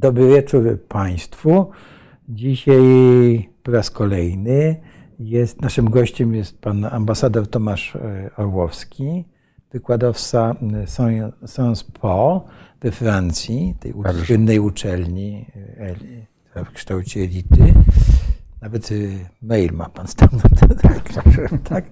Dobry wieczór Państwu. Dzisiaj po raz kolejny jest, naszym gościem jest pan ambasador Tomasz e, Orłowski, wykładowca Sciences Po we Francji, tej słynnej uczelni e, w kształcie elity. Nawet e, mail ma pan stamtąd, tak, tak.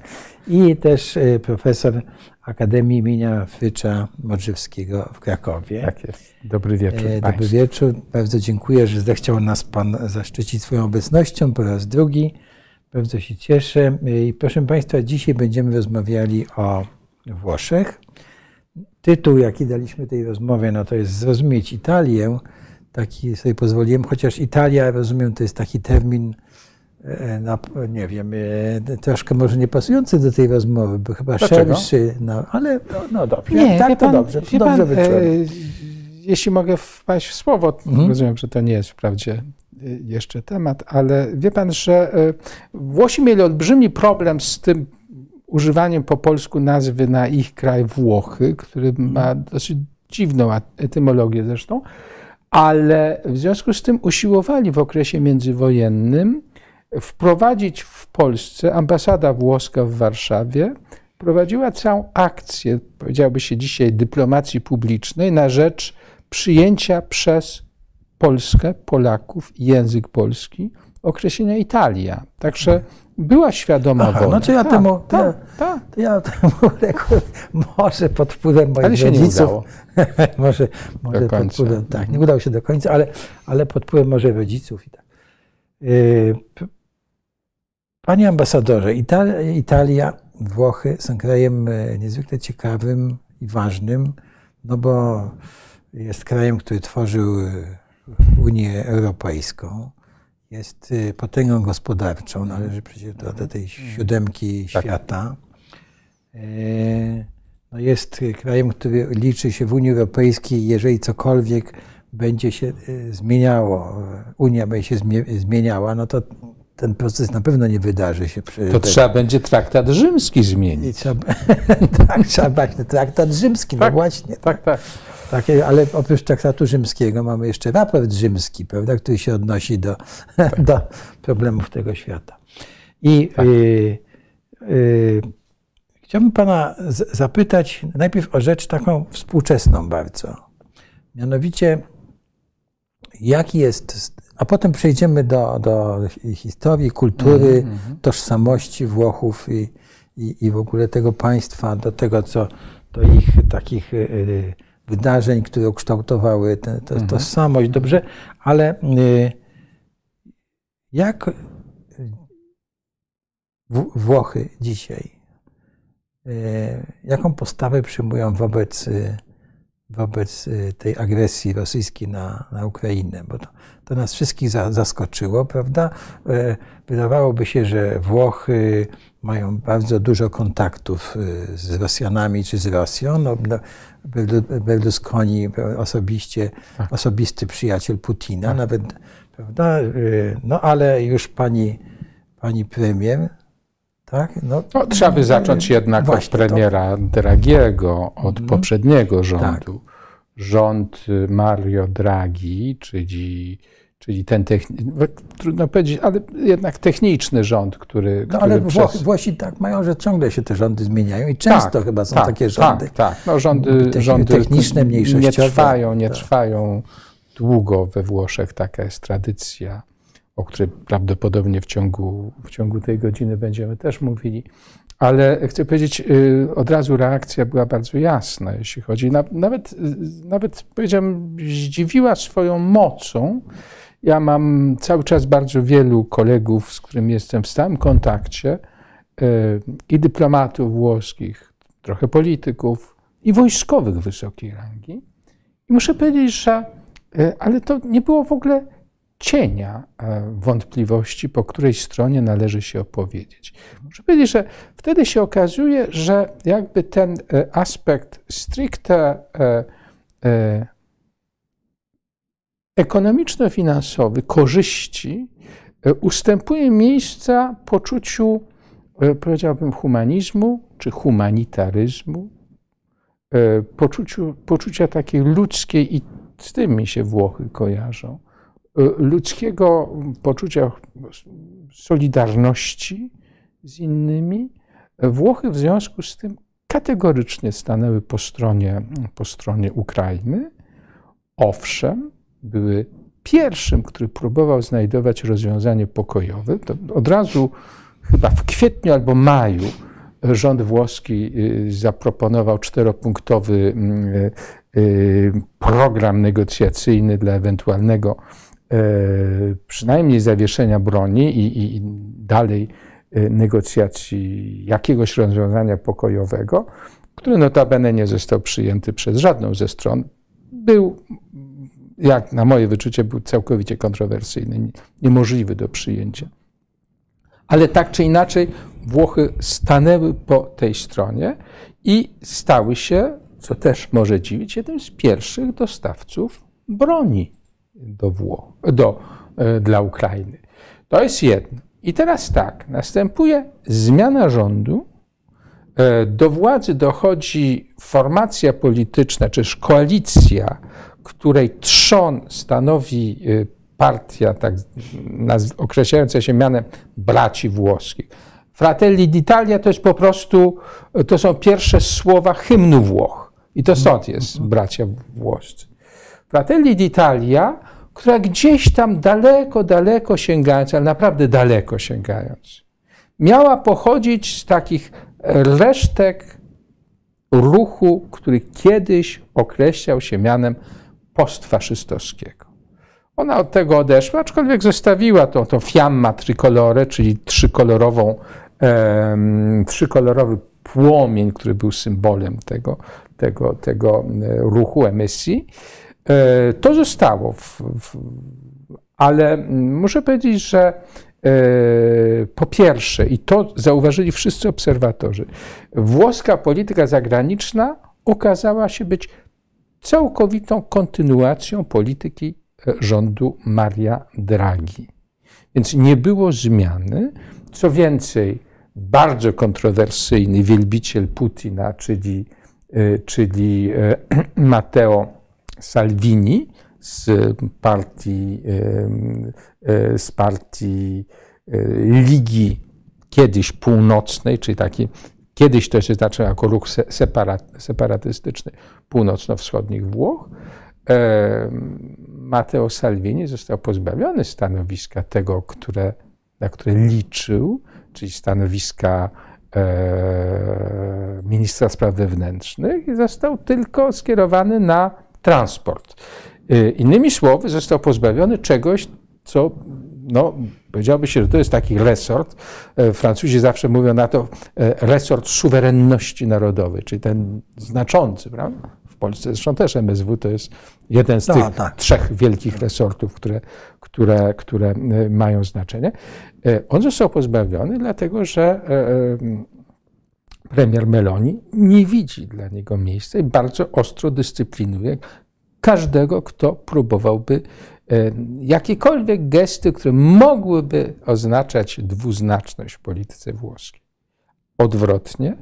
I też profesor Akademii imienia Frycza Modrzewskiego w Krakowie. Tak jest. Dobry wieczór. E, dobry wieczór. Bardzo dziękuję, że zechciał nas Pan zaszczycić swoją obecnością po raz drugi. Bardzo się cieszę. E, I proszę Państwa, dzisiaj będziemy rozmawiali o Włoszech. Tytuł, jaki daliśmy tej rozmowie, no to jest Zrozumieć Italię. Taki sobie pozwoliłem, chociaż Italia, rozumiem, to jest taki termin E, no, nie wiem, e, troszkę może nie pasujący do tej rozmowy, bo chyba Dlaczego? szerszy, no, ale no, no dobrze, nie, tak to pan, dobrze, to dobrze pan, e, Jeśli mogę wpaść w słowo, mhm. rozumiem, że to nie jest wprawdzie jeszcze temat, ale wie pan, że Włosi mieli olbrzymi problem z tym używaniem po polsku nazwy na ich kraj Włochy, który ma mhm. dosyć dziwną etymologię zresztą, ale w związku z tym usiłowali w okresie międzywojennym wprowadzić w Polsce ambasada włoska w Warszawie prowadziła całą akcję, powiedziałoby się dzisiaj, dyplomacji publicznej na rzecz przyjęcia przez Polskę, Polaków, język polski określenia Italia. Także była świadoma Aha, wola. Znaczy ja ta, temu, ta, ja, ta. ja temu może pod wpływem moich ale się rodziców, nie udało. może może pod wpływem, tak, nie udało się do końca, ale, ale pod wpływem może rodziców i tak. Yy, Panie ambasadorze, Italia, Italia, Włochy są krajem e, niezwykle ciekawym i ważnym, no bo jest krajem, który tworzył e, Unię Europejską. Jest e, potęgą gospodarczą, należy przecież do, do tej siódemki tak. świata. No jest krajem, który liczy się w Unii Europejskiej, jeżeli cokolwiek będzie się zmieniało, Unia będzie się zmieniała, no to ten proces na pewno nie wydarzy się. Przy to trzeba będzie traktat rzymski zmienić. Trzeba, tak, trzeba właśnie traktat rzymski, no tak, no właśnie. Tak, tak. tak. ale oprócz traktatu rzymskiego mamy jeszcze raport rzymski, prawda, który się odnosi do, tak. do problemów tego świata. I tak. y, y, chciałbym pana zapytać najpierw o rzecz taką współczesną bardzo. Mianowicie, jaki jest a potem przejdziemy do, do historii, kultury, mm -hmm. tożsamości Włochów i, i, i w ogóle tego państwa, do tego, co do ich takich y, wydarzeń, które ukształtowały tę mm -hmm. tożsamość. Dobrze, ale y, jak Włochy dzisiaj, y, jaką postawę przyjmują wobec wobec y, tej agresji rosyjskiej na, na Ukrainę, bo to, to nas wszystkich za, zaskoczyło, prawda? E, wydawałoby się, że Włochy mają bardzo dużo kontaktów y, z Rosjanami czy z Rosją. No, no Berlusconi osobiście, tak. osobisty przyjaciel Putina, tak. nawet, prawda? Y, no ale już pani, pani premier tak? No, no, trzeba by zacząć jednak od premiera to... Dragiego, od mhm. poprzedniego rządu. Tak. Rząd Mario Draghi, czyli, czyli ten techniczny, trudno powiedzieć, ale jednak techniczny rząd, który. No ale przez... Włosi tak mają, że ciągle się te rządy zmieniają i często tak, chyba są tak, takie rządy. Tak, tak. No, rządy, rządy techniczne, mniejszościowe. Nie trwają, nie tak. trwają długo we Włoszech, taka jest tradycja o której prawdopodobnie w ciągu, w ciągu tej godziny będziemy też mówili. Ale chcę powiedzieć, y, od razu reakcja była bardzo jasna, jeśli chodzi. Nawet, nawet powiedziałem, zdziwiła swoją mocą. Ja mam cały czas bardzo wielu kolegów, z którymi jestem w stałym kontakcie, y, i dyplomatów włoskich, trochę polityków, i wojskowych wysokiej rangi. I muszę powiedzieć, że y, ale to nie było w ogóle cienia e, wątpliwości, po której stronie należy się opowiedzieć. Muszę powiedzieć, że wtedy się okazuje, że jakby ten e, aspekt stricte e, ekonomiczno-finansowy, korzyści, ustępuje miejsca poczuciu, powiedziałbym, humanizmu czy humanitaryzmu, poczuciu, poczucia takiej ludzkiej i z tym mi się Włochy kojarzą. Ludzkiego poczucia solidarności z innymi. Włochy w związku z tym kategorycznie stanęły po stronie, po stronie Ukrainy. Owszem, były pierwszym, który próbował znajdować rozwiązanie pokojowe. To od razu chyba w kwietniu albo maju rząd włoski y, zaproponował czteropunktowy mm, y, y, program negocjacyjny dla ewentualnego przynajmniej zawieszenia broni i, i dalej negocjacji jakiegoś rozwiązania pokojowego, który notabene nie został przyjęty przez żadną ze stron. Był, jak na moje wyczucie, był całkowicie kontrowersyjny, niemożliwy do przyjęcia. Ale tak czy inaczej, Włochy stanęły po tej stronie i stały się, co też może dziwić, jednym z pierwszych dostawców broni do Włoch, do, e, dla Ukrainy. To jest jedno. I teraz tak, następuje zmiana rządu. E, do władzy dochodzi formacja polityczna, czy też koalicja, której trzon stanowi e, partia tak określająca się mianem braci włoskich. Fratelli d'Italia to jest po prostu, to są pierwsze słowa hymnu Włoch. I to stąd jest bracia włoscy. Fratelli d'Italia, która gdzieś tam daleko, daleko sięgając, ale naprawdę daleko sięgając, miała pochodzić z takich resztek ruchu, który kiedyś określał się mianem postfaszystowskiego. Ona od tego odeszła, aczkolwiek zostawiła to, to fiamma tricolore, czyli trzykolorową, e, trzykolorowy płomień, który był symbolem tego, tego, tego e, ruchu emisji. E, to zostało, w, w, ale muszę powiedzieć, że e, po pierwsze, i to zauważyli wszyscy obserwatorzy, włoska polityka zagraniczna okazała się być całkowitą kontynuacją polityki rządu Maria Draghi. Więc nie było zmiany. Co więcej, bardzo kontrowersyjny wielbiciel Putina, czyli, e, czyli e, Matteo Salvini z partii, e, z partii Ligi kiedyś północnej, czyli taki, kiedyś to się zaczęło jako ruch separatystyczny północno-wschodnich Włoch, Matteo Salvini został pozbawiony stanowiska tego, które, na które liczył, czyli stanowiska e, ministra spraw wewnętrznych i został tylko skierowany na transport. E, innymi słowy, został pozbawiony czegoś, co no, powiedziałoby się, że to jest taki resort. E, Francuzi zawsze mówią na to resort suwerenności narodowej, czyli ten znaczący, prawda? Polsce. Zresztą też MSW to jest jeden z no, tych tak. trzech wielkich resortów, które, które, które e, mają znaczenie. E, on został pozbawiony, dlatego że e, premier Meloni nie widzi dla niego miejsca i bardzo ostro dyscyplinuje każdego, kto próbowałby jakiekolwiek gesty, które mogłyby oznaczać dwuznaczność w polityce włoskiej. Odwrotnie,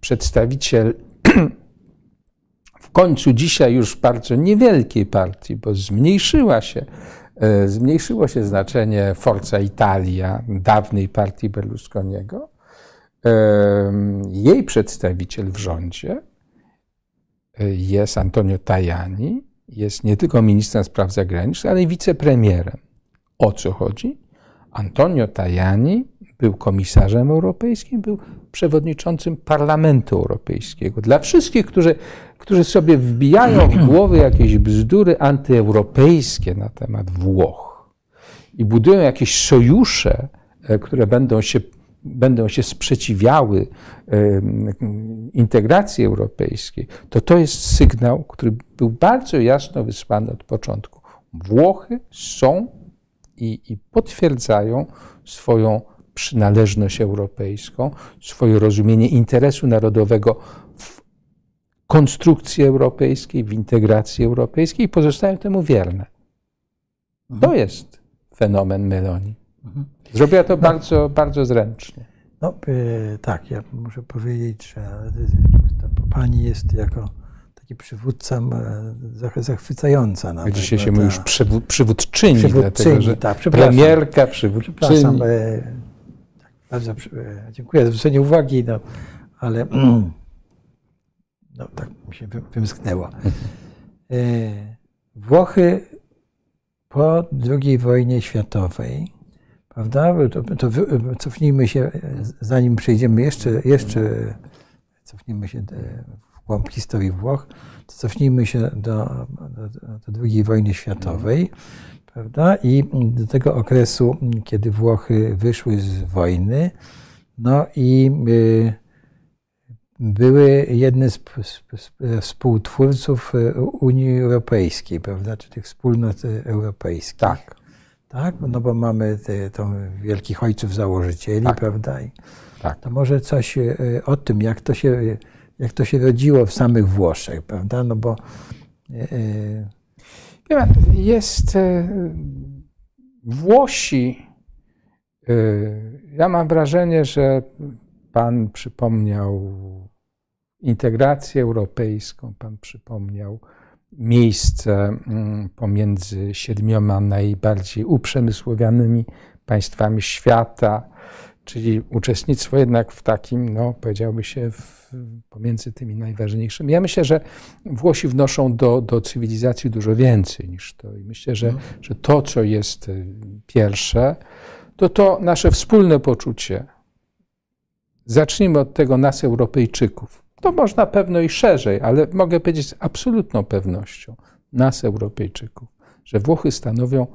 przedstawiciel w końcu dzisiaj już bardzo niewielkiej partii, bo zmniejszyła się, e, zmniejszyło się znaczenie Forza Italia, dawnej partii Berlusconiego. Jej przedstawiciel w rządzie e, jest Antonio Tajani, jest nie tylko ministrem spraw zagranicznych, ale i wicepremierem. O co chodzi? Antonio Tajani był komisarzem europejskim, był przewodniczącym Parlamentu Europejskiego. Dla wszystkich, którzy, którzy sobie wbijają w głowy jakieś bzdury antyeuropejskie na temat Włoch i budują jakieś sojusze, e, które będą się, będą się sprzeciwiały integracji europejskiej, to to jest sygnał, który był bardzo jasno wysłany od początku. Włochy są i, i potwierdzają swoją przynależność europejską, swoje rozumienie interesu narodowego w konstrukcji europejskiej, w integracji europejskiej i pozostają temu wierne. To mhm. jest fenomen Meloni. Mhm. Zrobiła to no. bardzo, bardzo zręcznie. No y, tak, ja muszę powiedzieć, że pani jest jako taki przywódca trochę zachwycająca. Nawet, Dzisiaj się mówi już przywód, przywódczyni, przywódczyni dlatego, tak, premierka, przywódczyni. E, tak, bardzo e, dziękuję za zwrócenie uwagi, no, ale mm, no, tak mi się wymsknęło. E, Włochy po II wojnie światowej, prawda? To, to cofnijmy się, zanim przejdziemy jeszcze, jeszcze cofnijmy się w głąb historii Włoch, to cofnijmy się do, do, do II wojny światowej, prawda? I do tego okresu, kiedy Włochy wyszły z wojny, no i y, były jedne z, współtwórców y, Unii Europejskiej, prawda, czy tych wspólnot europejskich. Tak. Tak, no bo mamy te, to wielkich ojców założycieli, tak. prawda? I tak. To może coś y, o tym, jak to, się, jak to się rodziło w samych Włoszech, prawda? No bo... Jest... Włosi... Ja mam wrażenie, że Pan przypomniał integrację europejską, Pan przypomniał miejsce mm, pomiędzy siedmioma najbardziej uprzemysłowianymi państwami świata, czyli uczestnictwo jednak w takim, no powiedziałby się, w, pomiędzy tymi najważniejszymi. Ja myślę, że Włosi wnoszą do, do cywilizacji dużo więcej niż to. I myślę, że, mhm. że to, co jest y, pierwsze, to to nasze wspólne poczucie. Zacznijmy od tego nas, Europejczyków. To można pewno i szerzej, ale mogę powiedzieć z absolutną pewnością, nas, Europejczyków, że Włochy stanowią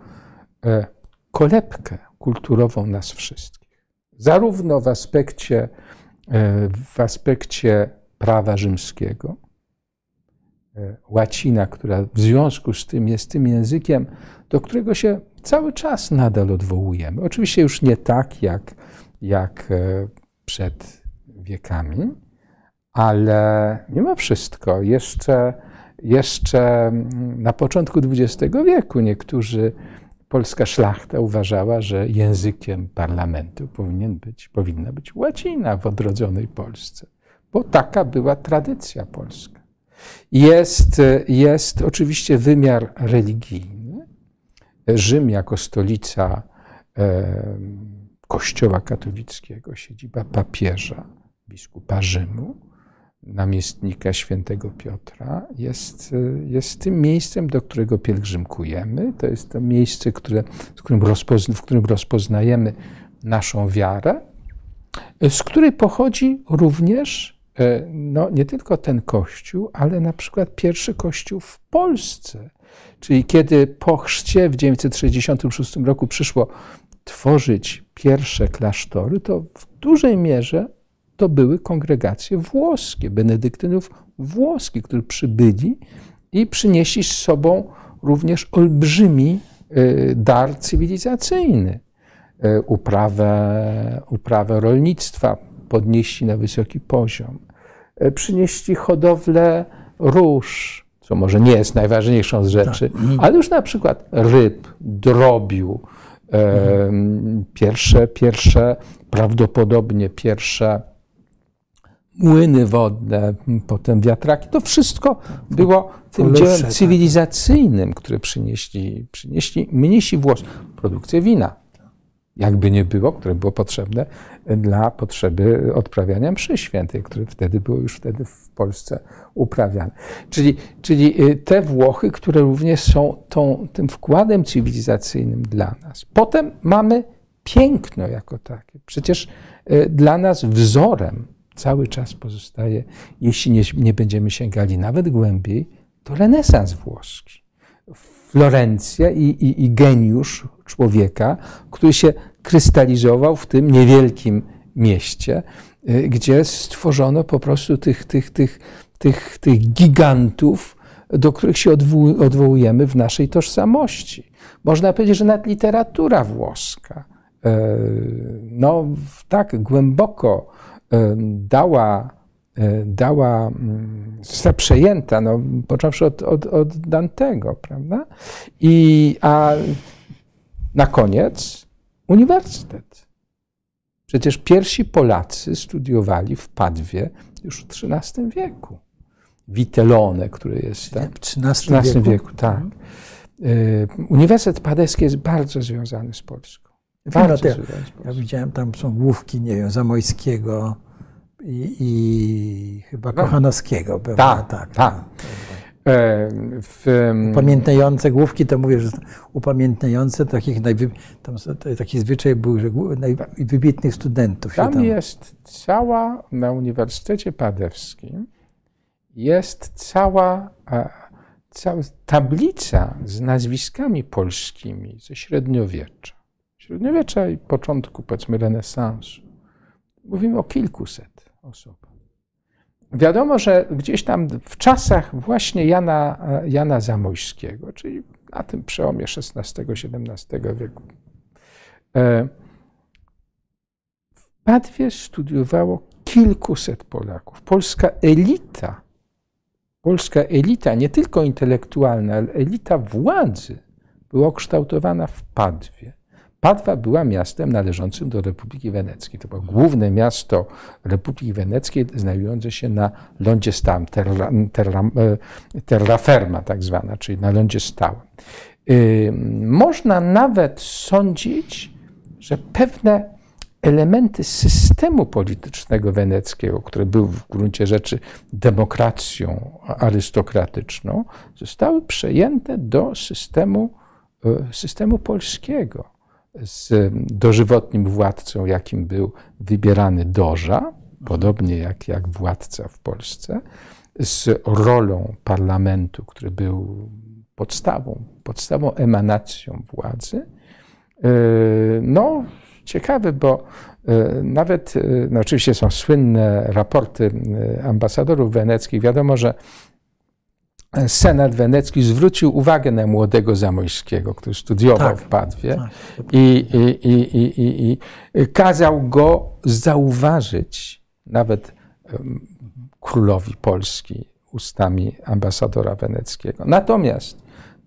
e, kolebkę kulturową nas wszystkich. Zarówno w aspekcie, e, w aspekcie prawa rzymskiego, e, łacina, która w związku z tym jest tym językiem, do którego się cały czas nadal odwołujemy. Oczywiście już nie tak jak, jak przed wiekami, ale mimo wszystko jeszcze, jeszcze na początku XX wieku niektórzy polska szlachta uważała, że językiem parlamentu powinien być, powinna być łacina w odrodzonej Polsce, bo taka była tradycja polska. Jest, jest oczywiście wymiar religijny. Rzym jako stolica e, Kościoła katolickiego, siedziba papieża, biskupa Rzymu, namiestnika świętego Piotra jest, jest tym miejscem, do którego pielgrzymkujemy. To jest to miejsce, które, w, którym w którym rozpoznajemy naszą wiarę, z której pochodzi również e, no, nie tylko ten kościół, ale na przykład pierwszy kościół w Polsce. Czyli kiedy po chrzcie w 966 roku przyszło tworzyć pierwsze klasztory, to w dużej mierze to były kongregacje włoskie, benedyktynów włoskich, którzy przybyli i przynieśli z sobą również olbrzymi e, dar cywilizacyjny. E, uprawę, uprawę rolnictwa podnieśli na wysoki poziom. E, przynieśli hodowlę róż, co może nie jest najważniejszą z rzeczy, tak. ale już na przykład ryb, drobiu, mhm. pierwsze, pierwsze, prawdopodobnie pierwsze młyny wodne, potem wiatraki. To wszystko było tym dziełem tak. cywilizacyjnym, które przynieśli, przynieśli mnisi włoscy. Produkcję wina, jakby nie było, które było potrzebne dla potrzeby odprawiania mszy świętej, które wtedy było już wtedy w Polsce uprawiane. Czyli, czyli y, te Włochy, które również są tą, tym wkładem cywilizacyjnym dla nas. Potem mamy piękno jako takie. Przecież y, dla nas wzorem cały czas pozostaje, jeśli nie, nie będziemy sięgali nawet głębiej, to renesans włoski. Florencja i, i, i geniusz człowieka, który się krystalizował w tym niewielkim mieście, y, gdzie stworzono po prostu tych, tych, tych, tych, tych gigantów, do których się odwołujemy w naszej tożsamości. Można powiedzieć, że nawet literatura włoska, e, no tak głęboko dała, e, dała mm, przejęta, no, począwszy od, od, od Dantego, prawda? I, a na koniec uniwersytet. Przecież pierwsi Polacy studiowali w Padwie już w XIII wieku. Vitellone, który jest tam, w XIII wieku. wieku tak. Mhm. Uniwersytet Paderski jest bardzo związany z Polską. Bardzo ja, ja widziałem, tam są główki, nie wiem, Zamojskiego i, i chyba no. Kochanowskiego. Tak, tak, tak. tak. E, w, upamiętniające główki, to mówię, że upamiętniające takich najwy, tam, taki zwyczaj był, że najwybitnych studentów. Tam, tam jest cała, na Uniwersytecie Padewskim jest cała, cała tablica z nazwiskami polskimi ze średniowiecza. Średniowiecza i początku, powiedzmy, renesansu. Mówimy o kilkuset osobach. Wiadomo, że gdzieś tam w czasach właśnie Jana, Jana Zamojskiego, czyli na tym przełomie XVI-XVII wieku, e, w Padwie studiowało kilkuset Polaków. Polska elita, polska elita, nie tylko intelektualna, ale elita władzy była kształtowana w Padwie. Padwa była miastem należącym do Republiki Weneckiej. To było główne miasto Republiki Weneckiej, znajdujące się na lądzie stałym, terra, terra, e, terraferma tak zwana, czyli na lądzie stałym. Można nawet sądzić, że pewne elementy systemu politycznego weneckiego, który był w gruncie rzeczy demokracją arystokratyczną, zostały przejęte do systemu, e, systemu polskiego z dożywotnim władcą, jakim był wybierany Doża, podobnie jak, jak władca w Polsce, z rolą parlamentu, który był podstawą, podstawą emanacją władzy. E, no, ciekawe, bo e, nawet, e, no oczywiście są słynne raporty ambasadorów weneckich. Wiadomo, że Senat Wenecki zwrócił uwagę na młodego Zamojskiego, który studiował tak, w Padwie tak. i, i, i, i, kazał go zauważyć nawet królowi Polski ustami ambasadora weneckiego. Natomiast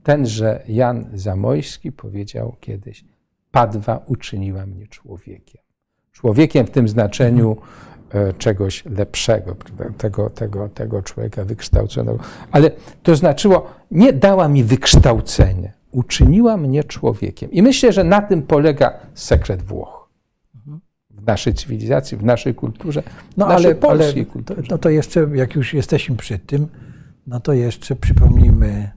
tenże Jan Zamojski powiedział kiedyś, Padwa uczyniła mnie człowiekiem. Człowiekiem w tym znaczeniu E, czegoś lepszego, tego, tego, tego człowieka wykształconego. Ale to znaczyło, nie dała mi wykształcenie, uczyniła mnie człowiekiem. I myślę, że na tym polega sekret Włoch. W naszej cywilizacji, w naszej kulturze, no, w naszej ale, polskiej ale, kulturze. No to jeszcze, jak już jesteśmy przy tym, no to jeszcze przypomnijmy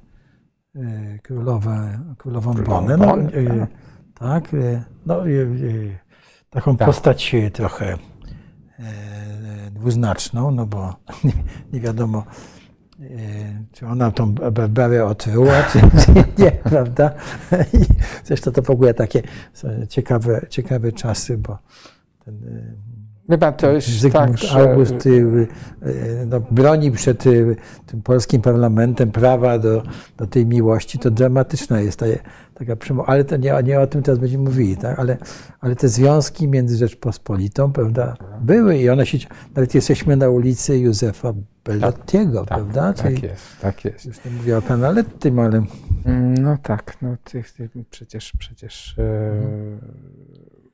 e, królowę, królową Bonę. No, tak, tak no, taką tak. postać trochę E, dwuznaczną, no bo nie, nie wiadomo, e, czy ona tą Barbarę otruła, czy, czy, nie, prawda? I zresztą to w ogóle takie ciekawe, ciekawe czasy, bo ten e, Chyba to jest Zygmunt tak, August y, no, broni przed tym polskim parlamentem prawa do, do tej miłości, to dramatyczna jest ta, taka. Ale to nie, nie o tym teraz będziemy mówili, tak? ale, ale te związki między Rzeczpospolitą, prawda, były i one się, nawet jesteśmy na ulicy Józefa Bellottiego, tak, prawda? Tak, tak jest, tak jest. Już nie mówię o Canalettim, ale... No tak, no ty, ty, przecież, przecież... E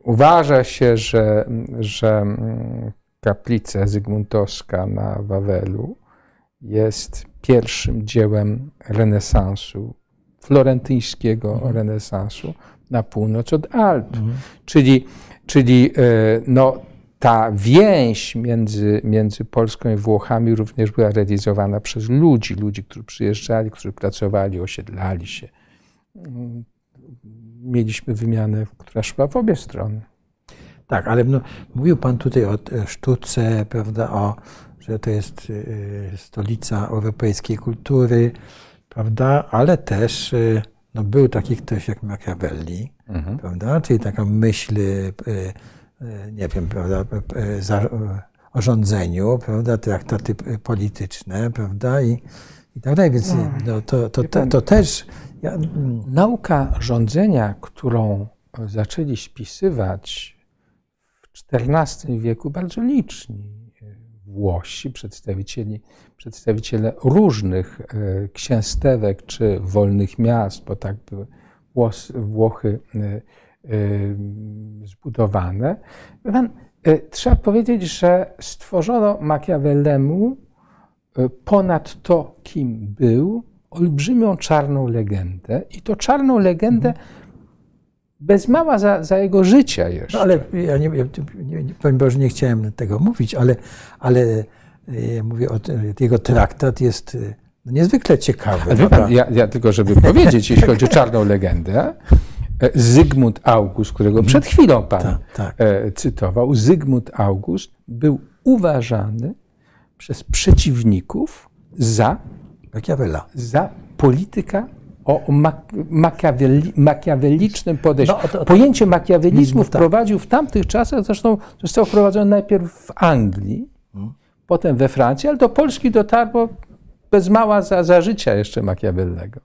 Uważa się, że, że mm, kaplica Zygmuntowska na Wawelu jest pierwszym dziełem renesansu, florentyńskiego mhm. renesansu na północ od Alp. Mhm. Czyli, czyli e, no, ta więź między, między Polską i Włochami również była realizowana przez ludzi, ludzi, którzy przyjeżdżali, którzy pracowali, osiedlali się mieliśmy wymianę, która szła w obie strony. Tak, ale no, mówił Pan tutaj o sztuce, prawda, o, że to jest y, stolica europejskiej kultury, prawda, ale też y, no, był taki ktoś jak Machiavelli, mhm. prawda, czyli taka myśl, y, nie wiem, prawda, o rządzeniu, prawda, traktaty polityczne, prawda, i, i tak dalej, więc no, no to, to, to, to też ja, nauka rządzenia, którą zaczęli spisywać w XIV wieku bardzo liczni Włosi, przedstawicieli, przedstawiciele różnych e, księstewek czy wolnych miast, bo tak były Włochy e, e, zbudowane. Trzeba powiedzieć, że stworzono Machiavellemu ponad to, kim był, olbrzymią czarną legendę i to czarną legendę bez mała za, za jego życia jeszcze. No ale ja nie, nie, nie, powiem Boże, nie chciałem tego mówić, ale, ale ja mówię o jego traktat jest no, niezwykle ciekawy. Ale pan, ja, ja, tylko, żeby powiedzieć, jeśli chodzi o czarną legendę, e, Zygmunt August, którego przed chwilą pan tak, tak. E, cytował, Zygmunt August był uważany przez przeciwników za Machiavella. Za polityka o makiaweli, makiawelicznym podejściu. No, to, to, Pojęcie makiawelizmu tak. wprowadził w tamtych czasach, zresztą został wprowadzony najpierw w Anglii, hmm. potem we Francji, ale do Polski dotarło bez mała za, za życia jeszcze Machiavellego.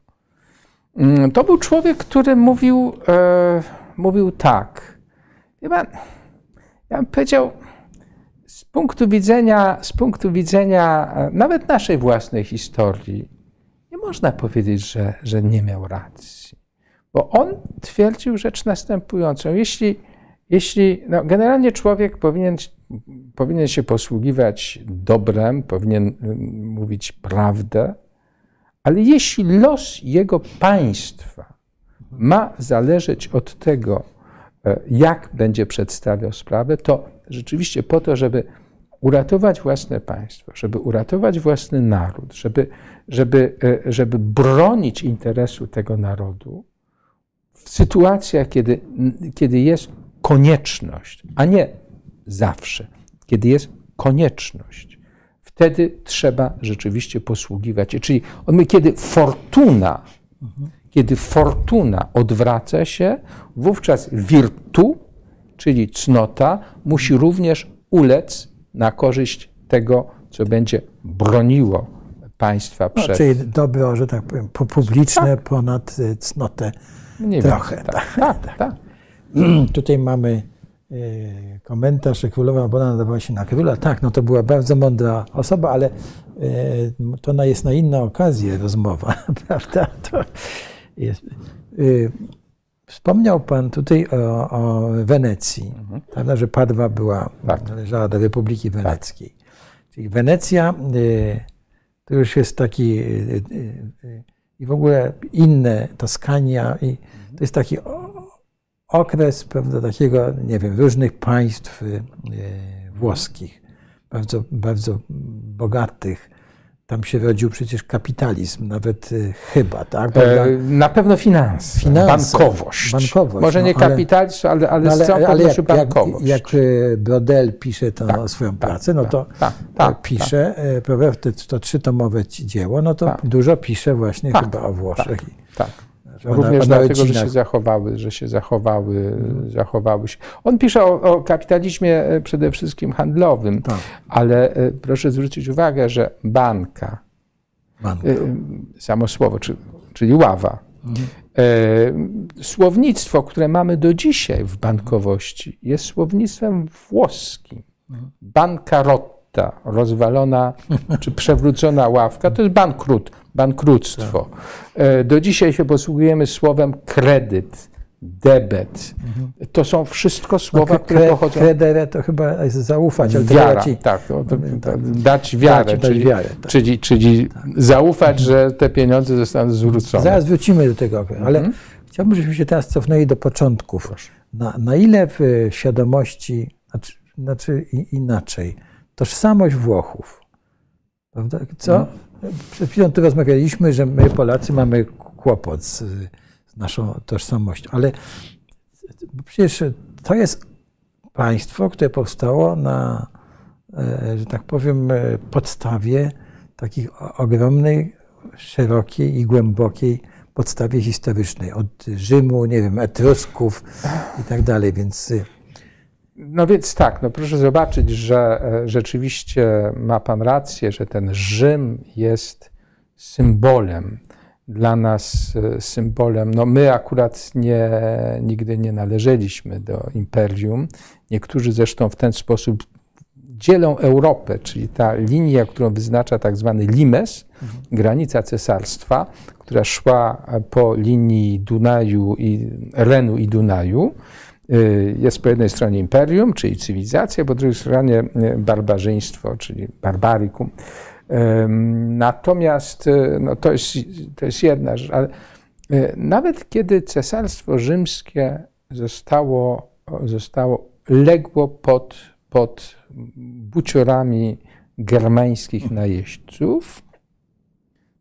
Mm, to był człowiek, który mówił, e, mówił tak. Chyba, ja bym powiedział, z punktu widzenia, z punktu widzenia e, nawet naszej własnej historii, można powiedzieć, że, że nie miał racji. Bo on twierdził rzecz następującą. Jeśli, jeśli no generalnie człowiek powinien, powinien się posługiwać dobrem, powinien y, mówić prawdę, ale jeśli los jego państwa ma zależeć od tego, e, jak będzie przedstawiał sprawę, to rzeczywiście po to, żeby uratować własne państwo, żeby uratować własny naród, żeby, żeby, e, żeby bronić interesu tego narodu w sytuacjach, kiedy, kiedy jest konieczność, a nie zawsze, kiedy jest konieczność. Wtedy trzeba rzeczywiście posługiwać się. Czyli kiedy fortuna, kiedy fortuna odwraca się, wówczas virtu, czyli cnota, musi również ulec na korzyść tego, co będzie broniło państwa no, przed... czyli dobro, że tak powiem, publiczne tak. ponad y, cnotę trochę. Tak, tak, tak. tak. Tutaj mamy y, komentarz, że królowa Bona nadawała się na króla. Tak, no to była bardzo mądra osoba, ale y, to jest na inną okazję rozmowa, prawda? To jest, Wspomniał Pan tutaj o, o Wenecji, mhm. prawda, że Padwa była, tak. należała do Republiki tak. Weneckiej. Tak. Czyli Wenecja y, to już jest taki y, y, i w ogóle inne, Toskania, i to jest taki okres prawda, takiego, nie wiem, różnych państw włoskich, bardzo, bardzo bogatych, tam się rodził przecież kapitalizm, nawet y, chyba, tak? E, na pewno finanse, finanse bankowość. bankowość. Może no, nie kapitalizm, ale, ale, ale, z całą ale jak, bankowość. Jak, jak y, Brodel pisze to tak, swoją tak, pracę, no to tak, tak, pisze, tak. to, to trzytomowe dzieło, no to tak. dużo pisze właśnie tak, chyba o Włoszech. Tak. Również dlatego, że się zachowały, że się zachowały, hmm. zachowały się. On pisze o, o, kapitalizmie e, przede wszystkim handlowym, tak. ale e, proszę zwrócić uwagę, że banka, banka. E, samo słowo, czyli ława, hmm. Słownictwo, które mamy do dzisiaj w bankowości, jest słownictwem włoskim. Hmm. Bankarotta, rozwalona czy przewrócona ławka, to jest bankrut bankructwo. Tak. Do dzisiaj się posługujemy słowem kredyt, debet. Mhm. To są wszystko słowa, no, które pochodzą... Kredere to chyba jest zaufać. Ale wiara, ci... tak, to, to, to, dać wiarę, dać, czyli, wiarę, tak. czyli, czyli tak. zaufać, że te pieniądze zostaną zwrócone. Zaraz wrócimy do tego, ale mhm. chciałbym, żebyśmy się teraz cofnęli do początków. Na, na ile w świadomości, znaczy, znaczy inaczej, tożsamość Włochów, prawda? Co? Mhm przed chwilą tu rozmawialiśmy, że my Polacy mamy kłopot z, z naszą tożsamością, ale przecież to jest państwo, które powstało na, e, że tak powiem, e, podstawie takiej ogromnej, szerokiej i głębokiej podstawie historycznej. Od Rzymu, nie wiem, Etrusków i tak dalej, więc no więc tak, no proszę zobaczyć, że e, rzeczywiście ma Pan rację, że ten Rzym jest symbolem dla nas e, symbolem. No my akurat nie, nigdy nie należeliśmy do imperium. Niektórzy zresztą w ten sposób dzielą Europę, czyli ta linia, którą wyznacza tak zwany limes, mhm. granica cesarstwa, która szła po linii Dunaju i Renu i Dunaju, jest po jednej stronie imperium, czyli cywilizacja, po drugiej stronie y, barbarzyństwo, czyli barbarikum. Natomiast no to, jest, to jest jedna rzecz, ale nawet kiedy Cesarstwo Rzymskie zostało, zostało legło pod, pod buciorami germańskich najeźdźców,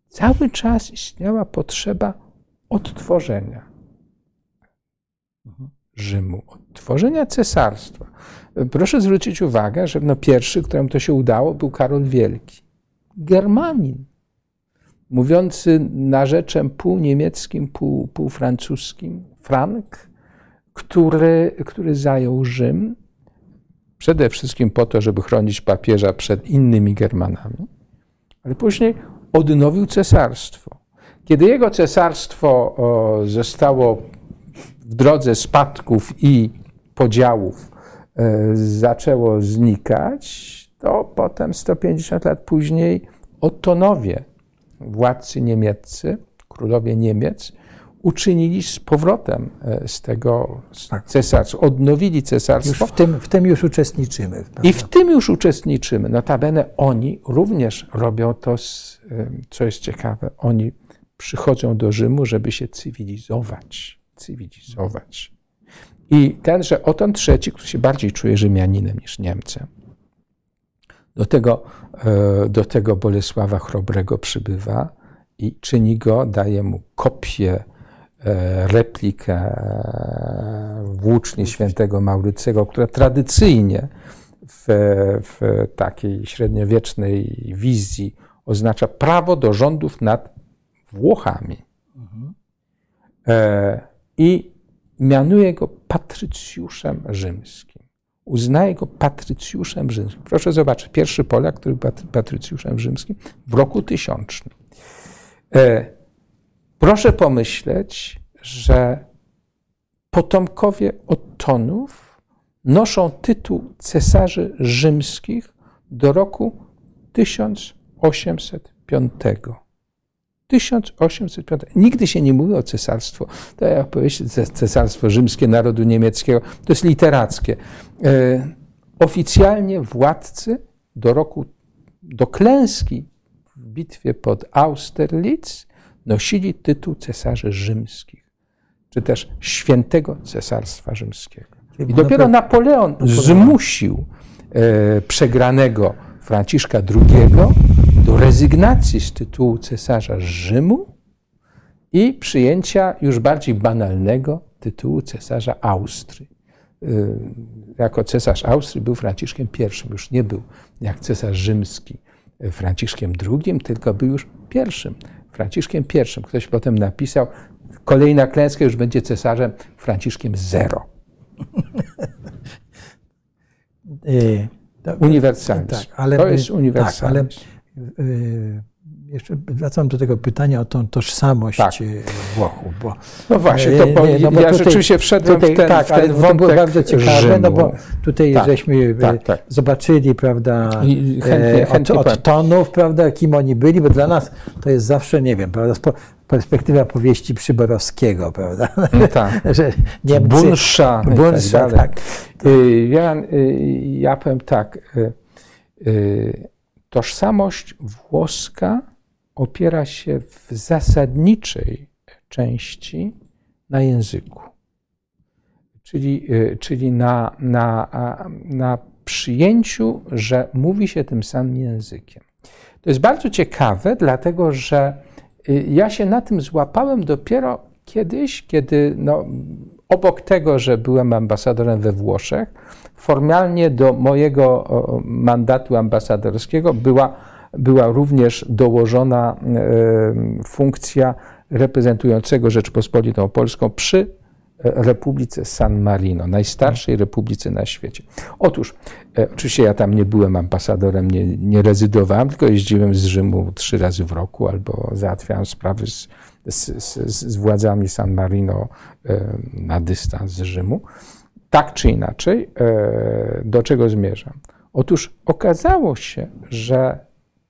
cały czas istniała potrzeba odtworzenia Rzymu, odtworzenia cesarstwa. Proszę zwrócić uwagę, że no pierwszy, któremu to się udało, był Karol Wielki. Germanin, mówiący narzeczem pół niemieckim, pół, pół francuskim, Frank, który, który zajął Rzym przede wszystkim po to, żeby chronić papieża przed innymi Germanami, ale później odnowił cesarstwo. Kiedy jego cesarstwo zostało w drodze spadków i podziałów e, zaczęło znikać, to potem 150 lat później Ottonowie, władcy niemieccy, królowie Niemiec, uczynili z powrotem e, z tego tak. cesarstwa, odnowili cesarstwo. Już w, tym, w tym już uczestniczymy. Prawda? I w tym już uczestniczymy. Notabene oni również robią to, z, co jest ciekawe, oni przychodzą do Rzymu, żeby się cywilizować. Cywilizować. I tenże Oton III, który się bardziej czuje Rzymianinem niż Niemcem, do tego, e, do tego Bolesława Chrobrego przybywa i czyni go, daje mu kopię E, replikę e, włóczni świętego Maurycego, która tradycyjnie w, w takiej średniowiecznej wizji oznacza prawo do rządów nad Włochami. E, I mianuje go patrycjuszem rzymskim. Uznaje go patrycjuszem rzymskim. Proszę zobaczyć, pierwszy Polak, który był patrycjuszem rzymskim w roku tysiącznym. Proszę pomyśleć, że potomkowie Ottonów noszą tytuł cesarzy rzymskich do roku 1805. 1805. Nigdy się nie mówi o cesarstwo. To jak powiedzieć, cesarstwo rzymskie narodu niemieckiego, to jest literackie. E, oficjalnie władcy do roku, do klęski w bitwie pod Austerlitz nosili tytuł cesarzy rzymskich, czy też świętego cesarstwa rzymskiego. I dopiero Napoleon zmusił e, przegranego Franciszka II do rezygnacji z tytułu cesarza Rzymu i przyjęcia już bardziej banalnego tytułu cesarza Austrii. E, jako cesarz Austrii był Franciszkiem I, już nie był jak cesarz rzymski Franciszkiem II, tylko był już pierwszym Franciszkiem I. Ktoś potem napisał, kolejna klęska już będzie cesarzem Franciszkiem Zero. Uniwersalny. Tak, to jest uniwersalność. Tak, y, jeszcze wracam do tego pytania o tą tożsamość tak. E, Włochów. Bo, no właśnie, to bo, nie, no bo ja tutaj, rzeczywiście wszedłem tutaj, w ten, tak, w ten wątek to było bardzo ciekawe, Rzymu. no bo tutaj tak, żeśmy tak, tak. zobaczyli, prawda, I chętnie, chętnie od, od tonów, prawda, kim oni byli, bo dla nas to jest zawsze, nie wiem, prawda, perspektywa powieści Przyborowskiego, prawda? No tak. że Niemcy, Bunsza, Bunsza tak. tak. Ja, ja powiem tak, tożsamość włoska opiera się w zasadniczej części na języku, czyli, y, czyli na, na, na przyjęciu, że mówi się tym samym językiem. To jest bardzo ciekawe, dlatego że y, ja się na tym złapałem dopiero kiedyś, kiedy no, obok tego, że byłem ambasadorem we Włoszech, formalnie do mojego mandatu ambasadorskiego była była również dołożona e, funkcja reprezentującego Rzeczpospolitą Polską przy e, Republice San Marino, najstarszej republice na świecie. Otóż, e, oczywiście ja tam nie byłem ambasadorem, nie, nie rezydowałem, tylko jeździłem z Rzymu trzy razy w roku albo załatwiałem sprawy z, z, z, z władzami San Marino na dystans z Rzymu. Tak czy inaczej, do czego zmierzam? Otóż okazało się, że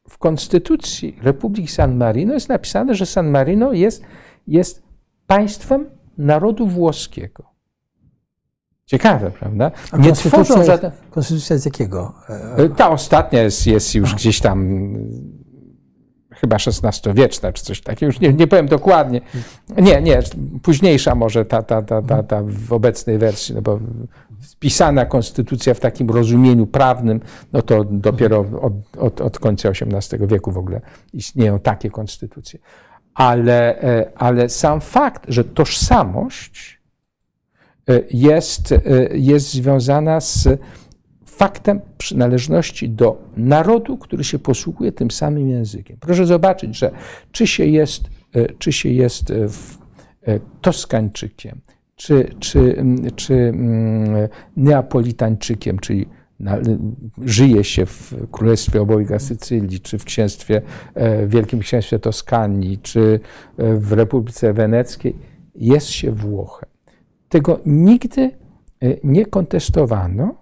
w konstytucji Republiki San Marino jest napisane, że San Marino jest, jest państwem narodu włoskiego. Ciekawe, prawda? A nie tworzą żadne... Konstytucja z jakiego? Ta ostatnia jest, jest już gdzieś tam chyba XVI-wieczna czy coś takiego, już nie, nie powiem dokładnie. Nie, nie, późniejsza może ta, ta, ta, ta, ta w obecnej wersji, no bo wpisana konstytucja w takim rozumieniu prawnym, no to dopiero od, od, od końca XVIII wieku w ogóle istnieją takie konstytucje. Ale, e, ale sam fakt, że tożsamość e, jest, e, jest związana z faktem przynależności do narodu, który się posługuje tym samym językiem. Proszę zobaczyć, że czy się jest, czy się jest Toskańczykiem, czy, czy, czy Neapolitańczykiem, czyli na, żyje się w Królestwie Obojga Sycylii, czy w księstwie, w Wielkim Księstwie Toskanii, czy w Republice Weneckiej, jest się Włochem. Tego nigdy nie kontestowano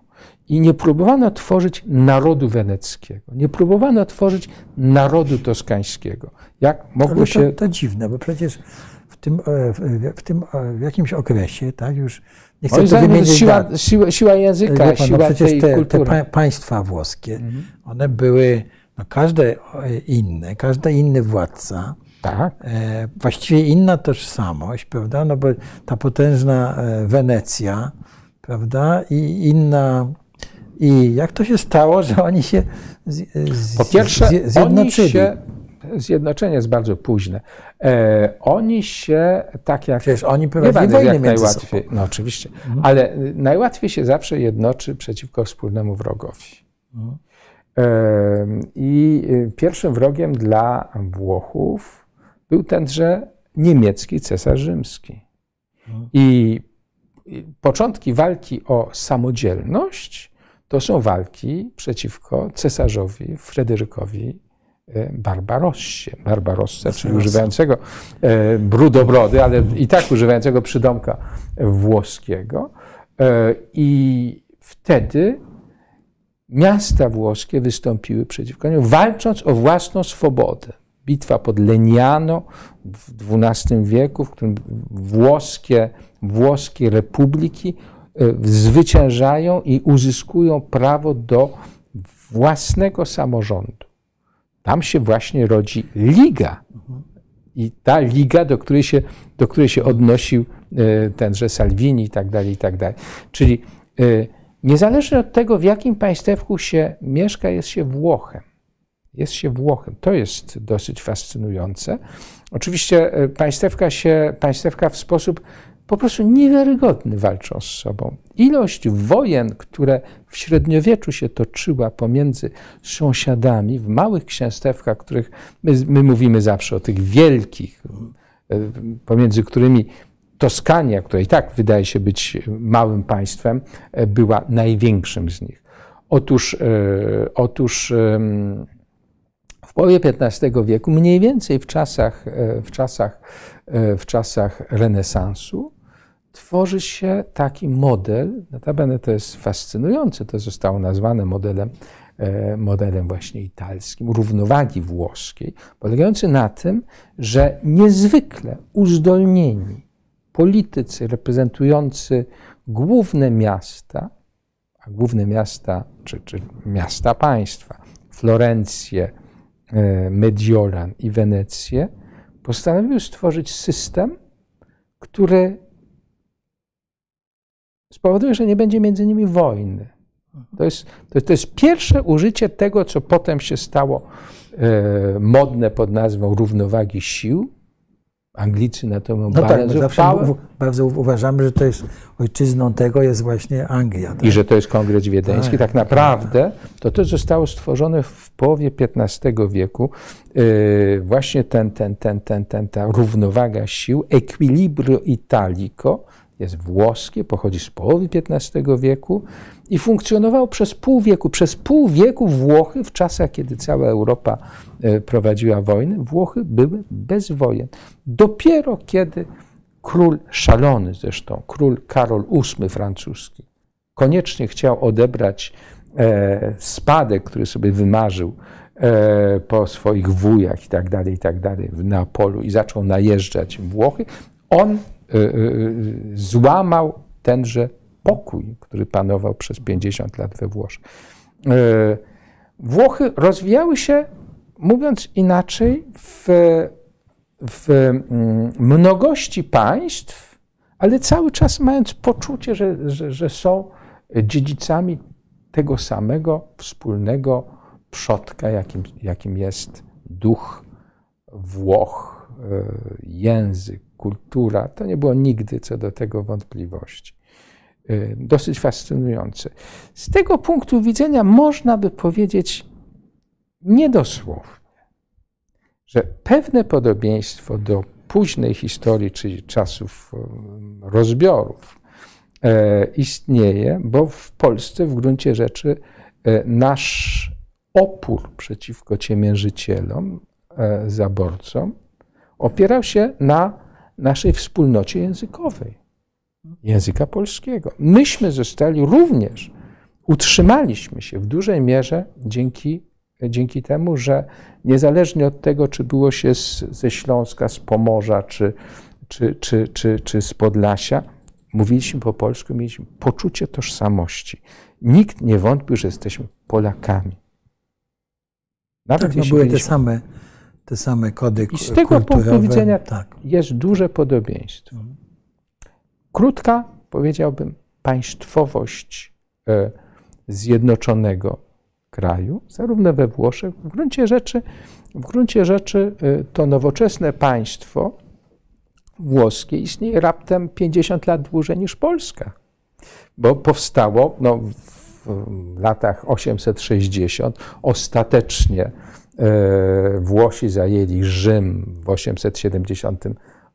i nie próbowano tworzyć narodu weneckiego, nie próbowano tworzyć narodu toskańskiego. Jak mogło Ale to, się. To dziwne, bo przecież w tym, e, w tym e, w jakimś okresie, tak, już nie chcę tu wymienić siła, siła, siła języka, pan, no siła no przecież te, te państwa włoskie, mhm. one były, no każde inne, każdy inny władca, tak. E, właściwie inna tożsamość, prawda, no bo ta potężna Wenecja, prawda, i inna i jak to się stało, że oni się z, z, po pierwsze, zjednoczyli? Oni się, zjednoczenie jest bardzo późne. E, oni się tak jak. Przecież oni prowadzili wojnę jak najłatwiej. No oczywiście, mhm. ale najłatwiej się zawsze jednoczy przeciwko wspólnemu wrogowi. Mhm. E, I y, pierwszym wrogiem dla Włochów był tenże niemiecki cesarz rzymski. Mhm. I początki walki o samodzielność to są walki przeciwko cesarzowi Fryderykowi e, Barbarossie. Barbarossa, czyli używającego e, brudobrody, ale i tak używającego przydomka włoskiego. E, I wtedy miasta włoskie wystąpiły przeciwko niemu, walcząc o własną swobodę. Bitwa pod Leniano w XII wieku, w którym włoskie, włoskie republiki E, zwyciężają i uzyskują prawo do własnego samorządu. Tam się właśnie rodzi liga. I ta liga, do której się, do której się odnosił e, tenże Salvini i tak dalej, i tak dalej. Czyli e, niezależnie od tego, w jakim państewku się mieszka, jest się Włochem. Jest się Włochem. To jest dosyć fascynujące. Oczywiście państewka się, państewka w sposób po prostu niewiarygodny walczą z sobą. Ilość wojen, które w średniowieczu się toczyła pomiędzy sąsiadami w małych księstewkach, których my, my mówimy zawsze o tych wielkich, e, pomiędzy którymi Toskania, która i tak wydaje się być małym państwem, e, była największym z nich. Otóż, e, otóż w połowie XV wieku, mniej więcej w czasach, w czasach, w czasach renesansu, tworzy się taki model, notabene to jest fascynujące, to zostało nazwane modelem, e, modelem właśnie italskim, równowagi włoskiej, polegający na tym, że niezwykle uzdolnieni politycy reprezentujący główne miasta, a główne miasta, czy, czy miasta państwa, Florencję, e, Mediolan i Wenecję, postanowiły stworzyć system, który spowoduje, że nie będzie między nimi wojny. To jest, to jest pierwsze użycie tego, co potem się stało e, modne pod nazwą równowagi sił. Anglicy na to mają no bardzo tak, zawsze bardzo uważamy, że to jest ojczyzną tego jest właśnie Anglia. Tak? I że to jest Kongres Wiedeński. Tak, tak naprawdę to to zostało stworzone w połowie XV wieku. E, właśnie ten, ten, ten, ten, ten, ta równowaga sił, equilibrio italico, jest włoskie, pochodzi z połowy XV wieku i funkcjonował przez pół wieku. Przez pół wieku Włochy, w czasach, kiedy cała Europa e, prowadziła wojnę, Włochy były bez wojen. Dopiero kiedy król szalony zresztą, król Karol VIII francuski, koniecznie chciał odebrać e, spadek, który sobie wymarzył e, po swoich wujach i tak dalej, i tak dalej w Neapolu i zaczął najeżdżać Włochy, on złamał tenże pokój, który panował przez 50 lat we Włoszech. Włochy rozwijały się mówiąc inaczej, w, w mm, mnogości państw, ale cały czas mając poczucie, że, że, że są dziedzicami tego samego wspólnego przodka, jakim, jakim jest duch Włoch, język, kultura. To nie było nigdy co do tego wątpliwości. E, dosyć fascynujące. Z tego punktu widzenia można by powiedzieć niedosłownie, że pewne podobieństwo do późnej historii, czyli czasów e, rozbiorów, istnieje, bo w Polsce w gruncie rzeczy nasz opór przeciwko ciemiężycielom, zaborcom, opierał się na naszej wspólnocie językowej, języka polskiego. Myśmy zostali również, utrzymaliśmy się w dużej mierze dzięki, dzięki temu, że niezależnie od tego, czy było się z, ze Śląska, z Pomorza, czy, czy, czy, czy, czy z Podlasia, mówiliśmy po polsku, mieliśmy poczucie tożsamości. Nikt nie wątpił, że jesteśmy Polakami. Nawet tak, no były te same te same kody I z tego punktu widzenia tak. jest duże podobieństwo. Mhm. Krótka, powiedziałbym, państwowość e, zjednoczonego kraju, zarówno we Włoszech, w gruncie rzeczy, w gruncie rzeczy e, to nowoczesne państwo włoskie istnieje raptem 50 lat dłużej niż Polska, bo powstało no, w latach 860 ostatecznie Włosi zajęli Rzym w 870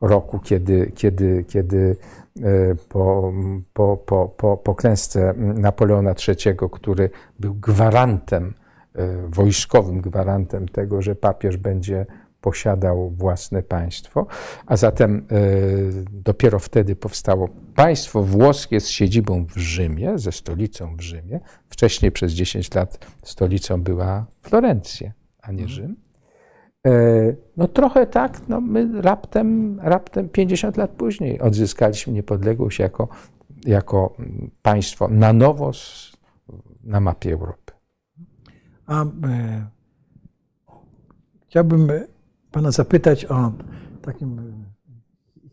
roku, kiedy, kiedy, kiedy e, po, po, po, po, po klęsce Napoleona III, który był gwarantem, e, wojskowym gwarantem tego, że papież będzie posiadał własne państwo, a zatem dopiero wtedy powstało państwo włoskie z siedzibą w Rzymie, ze stolicą w Rzymie. Wcześniej przez 10 lat stolicą była Florencja a nie mhm. Rzym. E, no trochę tak, no my raptem, raptem 50 lat później odzyskaliśmy niepodległość jako, jako państwo na nowo na mapie Europy. A e, chciałbym pana zapytać o taką e,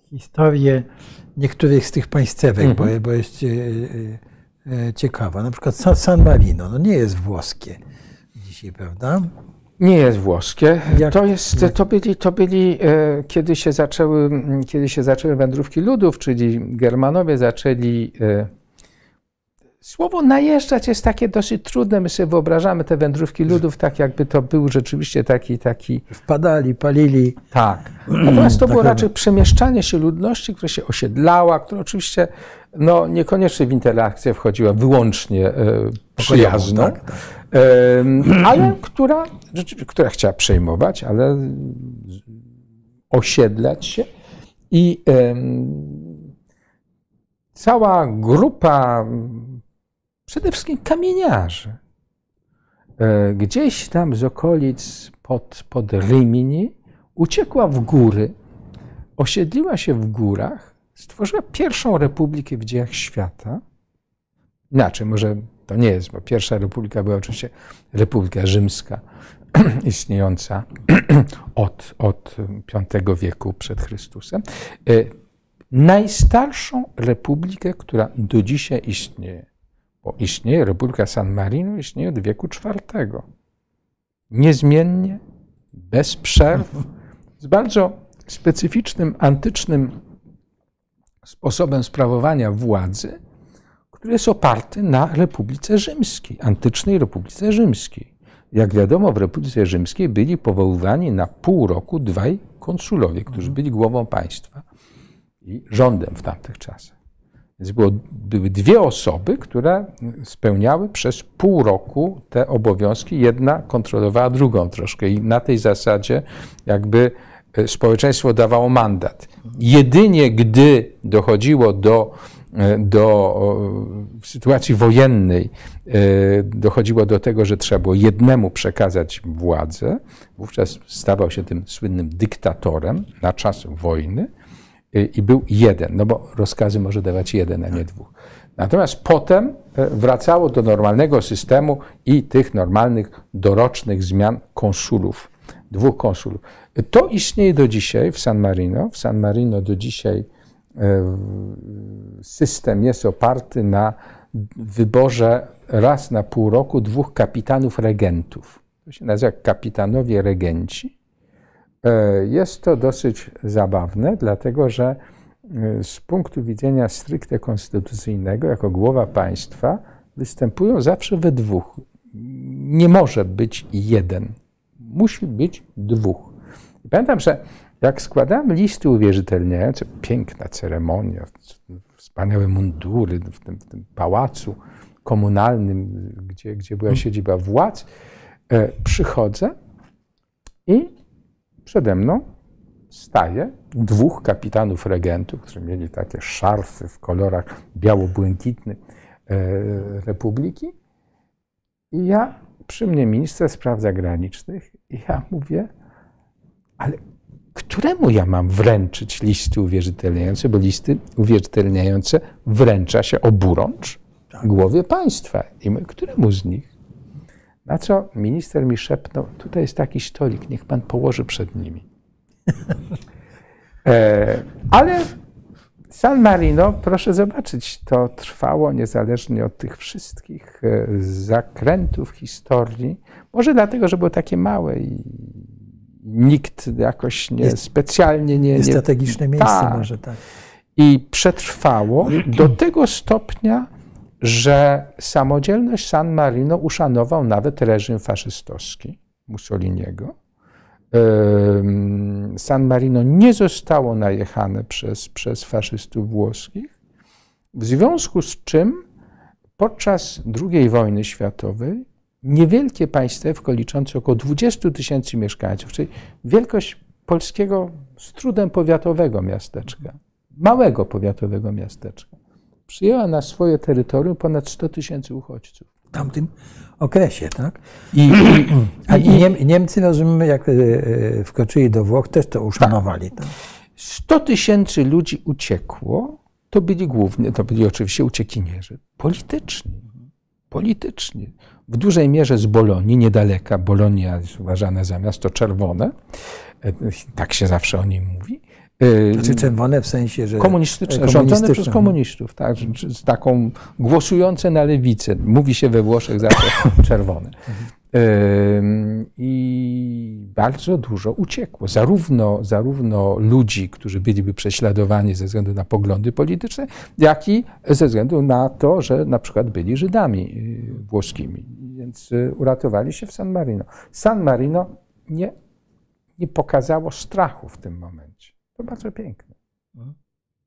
historię niektórych z tych państwek, mm -hmm. bo, mhm. bo jest e, e, ciekawa. Na przykład San Marino, no nie jest włoskie dzisiaj, prawda? Nie jest włoskie. Jak, to, jest, jak? to byli, to byli e, kiedy, się zaczęły, kiedy się zaczęły wędrówki ludów, czyli Germanowie zaczęli. E, słowo najeżdżać jest takie dosyć trudne. My sobie wyobrażamy te wędrówki ludów tak, jakby to był rzeczywiście taki. taki... Wpadali, palili. Tak. Natomiast to było raczej przemieszczanie się ludności, która się osiedlała, która oczywiście no, niekoniecznie w interakcję wchodziła wyłącznie e, przyjazną. Tak, tak ale która, która chciała przejmować, ale osiedlać się. I cała grupa przede wszystkim kamieniarzy e, gdzieś tam z okolic pod, pod Rimini uciekła w góry, osiedliła się w górach, stworzyła pierwszą republikę w dziejach świata. Inaczej, może to nie jest, bo pierwsza republika była oczywiście Republika Rzymska, istniejąca od, od V wieku przed Chrystusem. E, najstarszą republikę, która do dzisiaj istnieje, bo istnieje Republika San Marino, istnieje od wieku IV. Niezmiennie, bez przerw, z bardzo specyficznym, antycznym sposobem sprawowania władzy, który jest oparty na Republice Rzymskiej, antycznej Republice Rzymskiej. Jak wiadomo, w Republice Rzymskiej byli powoływani na pół roku dwaj konsulowie, którzy byli głową państwa i rządem w tamtych czasach. Więc było, były dwie osoby, które spełniały przez pół roku te obowiązki. Jedna kontrolowała drugą troszkę i na tej zasadzie jakby e, społeczeństwo dawało mandat. Jedynie gdy dochodziło do E, do, sytuacji wojennej e, dochodziło do tego, że trzeba było jednemu przekazać władzę, wówczas stawał się tym słynnym dyktatorem na czas wojny i był jeden, no bo rozkazy może dawać jeden, a nie dwóch. Natomiast potem wracało do normalnego systemu i tych normalnych dorocznych zmian konsulów dwóch konsulów. To istnieje do dzisiaj w San Marino. W San Marino do dzisiaj e, system jest oparty na wyborze raz na pół roku dwóch kapitanów regentów. To się nazywa kapitanowie regenci. E, jest to dosyć zabawne, dlatego że e, z punktu widzenia stricte konstytucyjnego, jako głowa państwa, występują zawsze we dwóch. Nie może być jeden. Musi być dwóch. I pamiętam, że jak składałem listy uwierzytelniające, piękna ceremonia, wspaniałe mundury w tym, w tym pałacu komunalnym, gdzie, gdzie była siedziba władz, e, przychodzę i przede mną staje dwóch kapitanów regentów, którzy mieli takie szarfy w kolorach biało-błękitnych e, Republiki. I ja, przy mnie minister spraw zagranicznych, i ja mówię, ale któremu ja mam wręczyć listy uwierzytelniające, bo listy uwierzytelniające wręcza się oburącz tak. głowie państwa. I my, któremu z nich? Na co minister mi szepnął, tutaj jest taki stolik, niech pan położy przed nimi. e, ale San Marino, proszę zobaczyć, to trwało niezależnie od tych wszystkich e, zakrętów historii. Może dlatego, że było takie małe i nikt jakoś nie, jest, specjalnie nie... Jest strategiczne miejsce tak. może, tak. I przetrwało do tego stopnia, że samodzielność San Marino uszanował nawet reżim faszystowski Mussoliniego. San Marino nie zostało najechane przez, przez faszystów włoskich, w związku z czym podczas II wojny światowej niewielkie państewko liczące około 20 tysięcy mieszkańców, czyli wielkość polskiego z trudem powiatowego miasteczka, małego powiatowego miasteczka, przyjęła na swoje terytorium ponad 100 tysięcy uchodźców. W tamtym okresie, tak? I, a i Niemcy, rozumiemy, jak e, e, wkroczyli do Włoch, też to uszanowali. Tak. 100 tysięcy ludzi uciekło, to byli głównie, to byli oczywiście uciekinierzy polityczni. Polityczni. W dużej mierze z Bolonii, niedaleka. Bolonia jest uważana za miasto czerwone. E, tak się zawsze o nim mówi. Y, znaczy czerwone w sensie, że. Komunistyczne, rządzone przez komunistów, tak, z taką głosujące na lewicę. Mówi się we Włoszech zawsze czerwone. I bardzo dużo uciekło. Zarówno, zarówno ludzi, którzy byliby prześladowani ze względu na poglądy polityczne, jak i ze względu na to, że na przykład byli Żydami y, włoskimi. Więc y, uratowali się w San Marino. San Marino nie, nie pokazało strachu w tym momencie. To bardzo piękne. Mhm.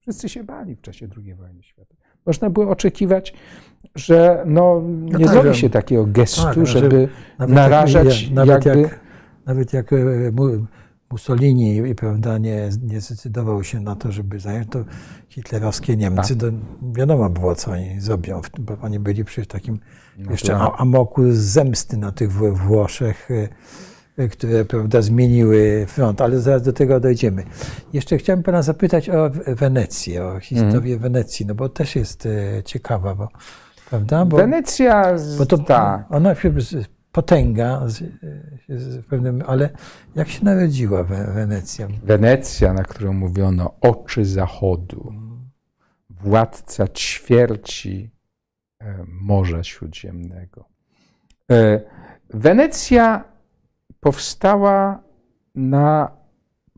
Wszyscy się bali w czasie II wojny światowej. Można było oczekiwać, że no, no nie tak, zrobi się takiego gestu, tak, żeby narażać jak, nawet jakby... Jak, nawet jak Mussolini prawda, nie, nie zdecydował się na to, żeby zająć, to hitlerowskie Niemcy, tak. to wiadomo było, co oni zrobią, bo oni byli przy takim no jeszcze amoku zemsty na tych Włoszech, e, które prawda, zmieniły front, ale zaraz do tego dojdziemy. Jeszcze chciałem pana zapytać o Wenecję, o historię mm. Wenecji, no bo też jest e, ciekawa, bo, prawda? Bo, Wenecja, bo to, ta. ona potęga, z pewnym, ale jak się narodziła Wenecja? Wenecja, na którą mówiono oczy zachodu, władca ćwierci e, Morza Śródziemnego. E, Wenecja powstała na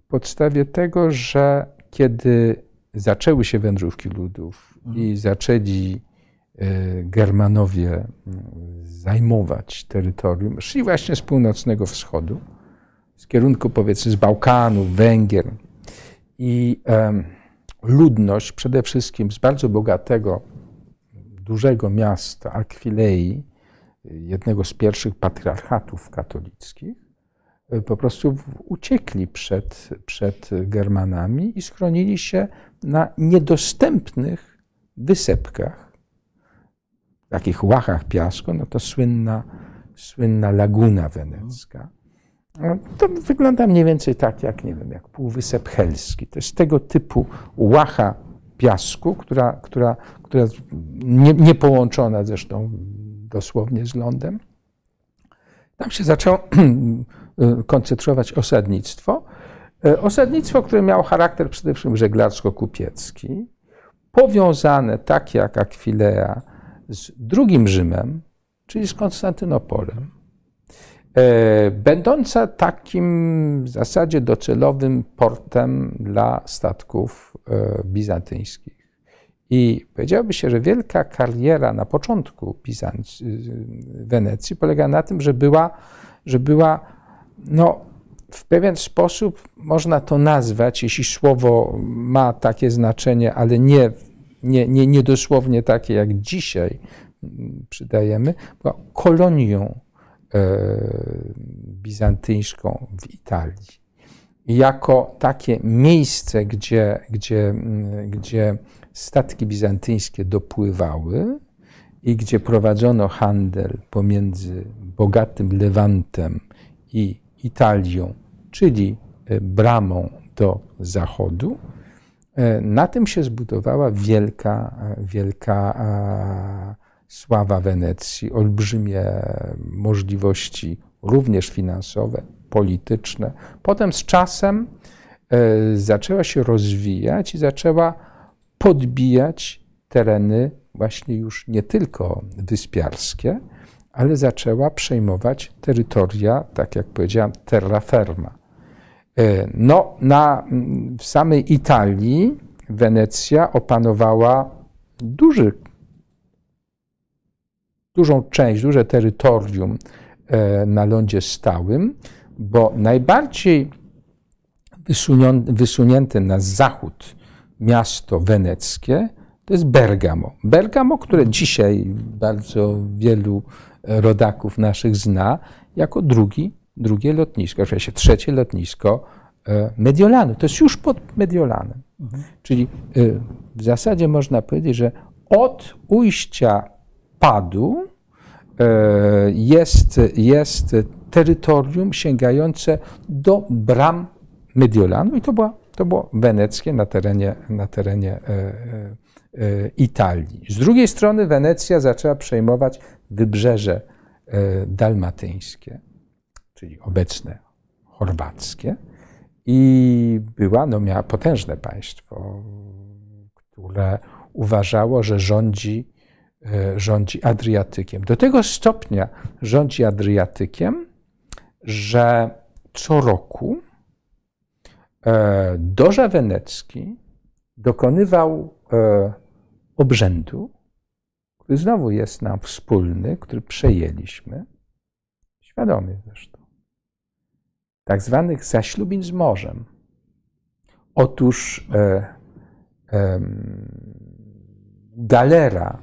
podstawie tego, że kiedy zaczęły się wędrówki ludów i mhm. zaczęli e, Germanowie mm, zajmować terytorium, szli właśnie z północnego wschodu, z kierunku powiedzmy z Bałkanów, Węgier i ludność przede wszystkim z bardzo bogatego, dużego miasta Akwilei, jednego z pierwszych patriarchatów katolickich, Y, po prostu uciekli przed, przed Germanami i schronili się na niedostępnych wysepkach, takich łachach piasku, no to słynna, słynna laguna wenecka. No, to wygląda mniej więcej tak, jak nie wiem, jak Półwysep Helski. To jest tego typu łacha piasku, która, która, która nie, nie połączona zresztą dosłownie z lądem. Tam się zaczęło koncentrować osadnictwo. Osadnictwo, które miało charakter przede wszystkim żeglarsko-kupiecki, powiązane, tak jak Akwilea, z drugim Rzymem, czyli z Konstantynopolem, e, będąca takim w zasadzie docelowym portem dla statków e, bizantyjskich. I powiedziałoby się, że wielka kariera na początku Bizanc Wenecji polega na tym, że była, że była no, w pewien sposób można to nazwać, jeśli słowo ma takie znaczenie, ale nie, nie, nie, nie dosłownie takie jak dzisiaj przydajemy, była kolonią e, bizantyjską w Italii. Jako takie miejsce, gdzie, gdzie, gdzie statki bizantyjskie dopływały i gdzie prowadzono handel pomiędzy bogatym Lewantem i Italią, czyli e, bramą do zachodu, e, na tym się zbudowała wielka, e, wielka sława Wenecji, olbrzymie możliwości, również finansowe, polityczne. Potem z czasem zaczęła się rozwijać i zaczęła podbijać tereny właśnie już nie tylko wyspiarskie, ale zaczęła przejmować terytoria, tak jak powiedziałem, terraferma. E, no, na, w samej Italii Wenecja opanowała duży, dużą część, duże terytorium e, na lądzie stałym, bo najbardziej wysunięte na zachód miasto weneckie to jest Bergamo. Bergamo, które dzisiaj bardzo wielu rodaków naszych zna jako drugi, drugie lotnisko, w sensie trzecie lotnisko e, Mediolanu. To jest już pod Mediolanem. Mhm. Czyli e, w zasadzie można powiedzieć, że od ujścia padu e, jest, jest terytorium sięgające do bram Mediolanu i to, była, to było weneckie na terenie, na terenie Italii. Z drugiej strony Wenecja zaczęła przejmować wybrzeże e, dalmatyńskie, czyli obecne chorwackie, i była, no miała potężne państwo, które uważało, że rządzi, e, rządzi Adriatykiem. Do tego stopnia rządzi Adriatykiem, że co roku e, Dorza Wenecki dokonywał obrzędu, który znowu jest nam wspólny, który przejęliśmy, świadomie zresztą, tak zwanych zaślubin z morzem. Otóż e, e, galera,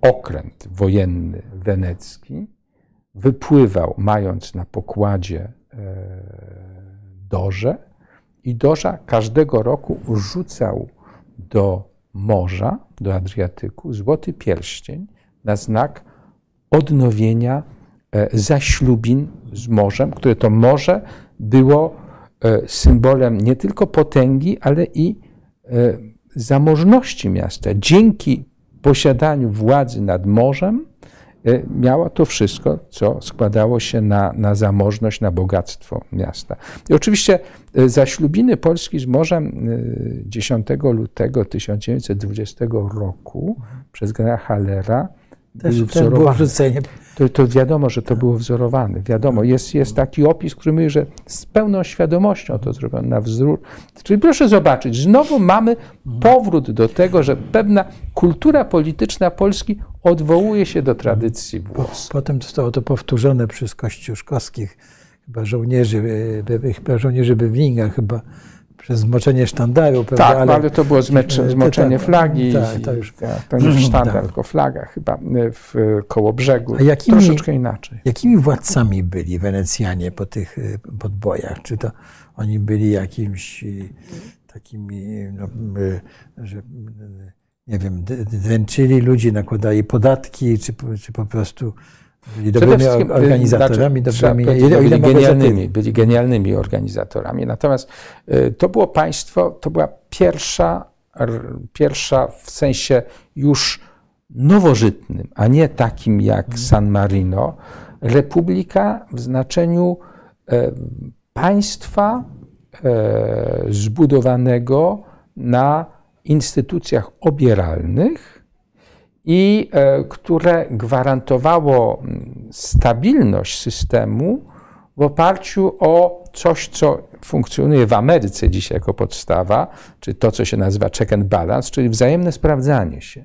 okręt wojenny wenecki wypływał, mając na pokładzie e, Dorze, i Dorza każdego roku rzucał do morza, do Adriatyku, złoty pierścień na znak odnowienia e, zaślubin z morzem, które to morze było e, symbolem nie tylko potęgi, ale i e, zamożności miasta. Dzięki posiadaniu władzy nad morzem, miała to wszystko, co składało się na, na zamożność, na bogactwo miasta. I oczywiście y, zaślubiny Polski z morzem 10 y, lutego 1920 roku przez generała Hallera też, też było wrzucenie. To, to, wiadomo, że to było wzorowane. Wiadomo, jest, jest taki opis, który mówi, że z pełną świadomością to zrobiono na wzór. Czyli proszę zobaczyć, znowu mamy powrót do tego, że pewna kultura polityczna Polski odwołuje się do tradycji włoskiej. Potem zostało to powtórzone przez kościuszkowskich, chyba żołnierzy, chyba żołnierzy Bewinga, chyba przez zmoczenie sztandaru, prawda? Tak, ale, ale to było zmecze, zmoczenie tak, flagi. Tak, to, już, tak, to nie sztandar, tak. tylko flaga chyba w koło brzegu. A jakimi, Troszeczkę inaczej. Jakimi władcami byli Wenecjanie po tych y, podbojach? Czy to oni byli jakimś y, takimi, no, y, że nie wiem, dręczyli ludzi, nakładali podatki, czy, czy po prostu byli dobrymi y, organizatorami, znaczy, dobrymi, ile, byli, genialnymi, byli genialnymi organizatorami. Natomiast y, to było państwo, to była pierwsza, pierwsza w sensie już nowożytnym, a nie takim jak mhm. San Marino, republika w znaczeniu państwa zbudowanego na instytucjach obieralnych i które gwarantowało mm, stabilność systemu w oparciu o coś, co funkcjonuje w Ameryce dzisiaj jako podstawa, czy to, co się nazywa check and balance, czyli wzajemne sprawdzanie się.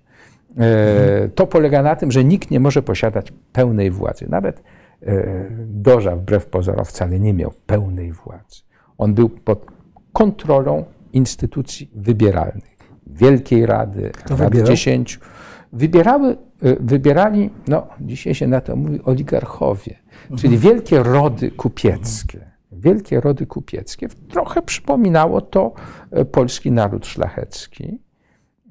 E, to polega na tym, że nikt nie może posiadać pełnej władzy. Nawet e, Dorza, wbrew pozorom, wcale nie miał pełnej władzy. On był pod kontrolą instytucji wybieralnych. Wielkiej Rady, Kto Rady Dziesięciu. Wybierały, e, wybierali, no dzisiaj się na to mówi, oligarchowie, czyli wielkie rody kupieckie wielkie rody kupieckie. Trochę przypominało to e, polski naród szlachecki.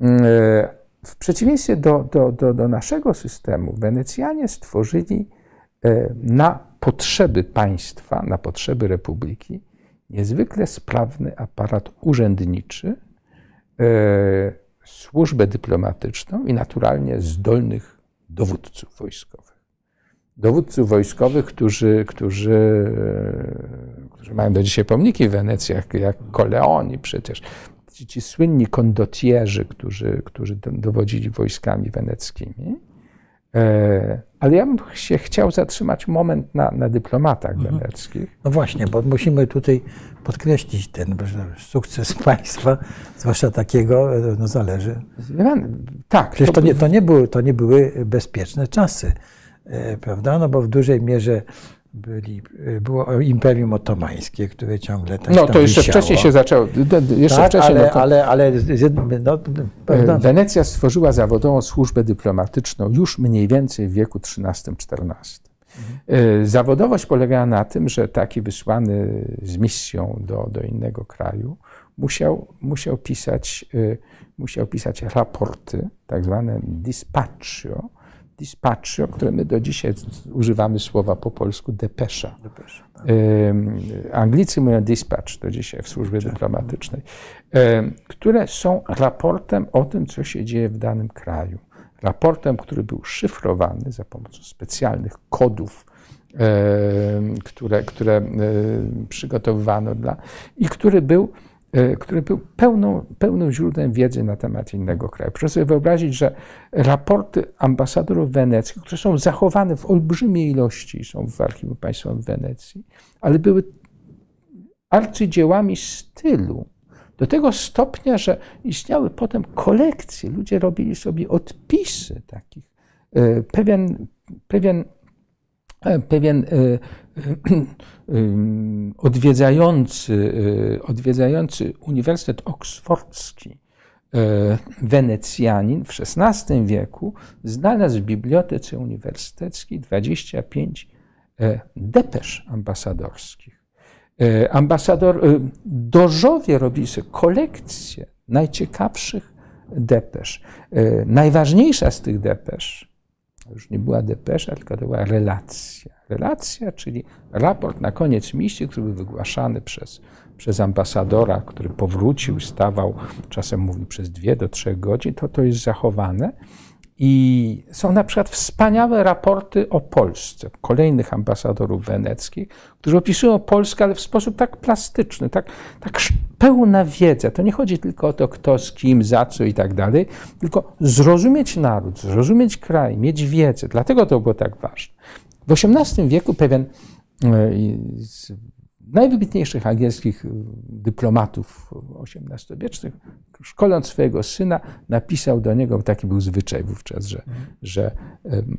E, w przeciwieństwie do, do, do, do naszego systemu, Wenecjanie stworzyli e, na potrzeby państwa, na potrzeby republiki, niezwykle sprawny aparat urzędniczy, służbę dyplomatyczną i naturalnie zdolnych dowódców wojskowych dowódców wojskowych, którzy, którzy, którzy mają do dzisiaj pomniki w Wenecji, jak, jak Coleoni przecież. Ci, ci słynni kondotierzy, którzy, którzy dowodzili wojskami weneckimi. E, ale ja bym się chciał zatrzymać moment na, na dyplomatach mhm. weneckich. No właśnie, bo musimy tutaj podkreślić ten sukces państwa, zwłaszcza takiego, no zależy. Tak. Przecież to, nie, to, nie były, to nie były bezpieczne czasy. E, prawda? No bo w dużej mierze byli, e, było Imperium Otomańskie, które ciągle tak No to jeszcze wisiało. wcześniej się zaczęło. Jeszcze tak, wcześniej. Ale, no ale, ale no, prawda? E, Wenecja stworzyła zawodową służbę dyplomatyczną już mniej więcej w wieku XIII-XIV. Mhm. Zawodowość polegała na tym, że taki wysłany z misją do, do innego kraju musiał, musiał, pisać, musiał pisać raporty, tak zwane dispatcho, dispatch, o którym my do dzisiaj używamy słowa po polsku depesza. depesza tak. Anglicy mówią dispatch do dzisiaj w służbie tak. dyplomatycznej, które są raportem o tym, co się dzieje w danym kraju. Raportem, który był szyfrowany za pomocą specjalnych kodów, które, które przygotowywano dla i który był który był pełną, pełnym źródłem wiedzy na temat innego kraju. Proszę sobie wyobrazić, że raporty ambasadorów weneckich, które są zachowane w olbrzymiej ilości, są w Archiwum Państwowym w Wenecji, ale były arcydziełami stylu. Do tego stopnia, że istniały potem kolekcje, ludzie robili sobie odpisy takich. E, pewien, pewien E, pewien e, e, odwiedzający, odwiedzający Uniwersytet Oksfordzki Wenecjanin w XVI wieku znalazł w bibliotece uniwersyteckiej 25 depesz ambasadorskich. Ambasador, dożowie robili sobie kolekcję najciekawszych depesz. Najważniejsza z tych depesz już nie była depesza, tylko to była relacja. Relacja, czyli raport na koniec misji, który był wygłaszany przez, przez ambasadora, który powrócił, stawał, czasem mówił przez dwie do trzech godzin, to to jest zachowane. I są na przykład wspaniałe raporty o Polsce, kolejnych ambasadorów weneckich, którzy opisują Polskę, ale w sposób tak plastyczny, tak, tak pełna wiedza. To nie chodzi tylko o to, kto z kim, za co i tak dalej, tylko zrozumieć naród, zrozumieć kraj, mieć wiedzę. Dlatego to było tak ważne. W XVIII wieku pewien e, najwybitniejszych angielskich y, dyplomatów XVIII-wiecznych, szkoląc swojego syna, napisał do niego, taki był zwyczaj wówczas, że, mhm. że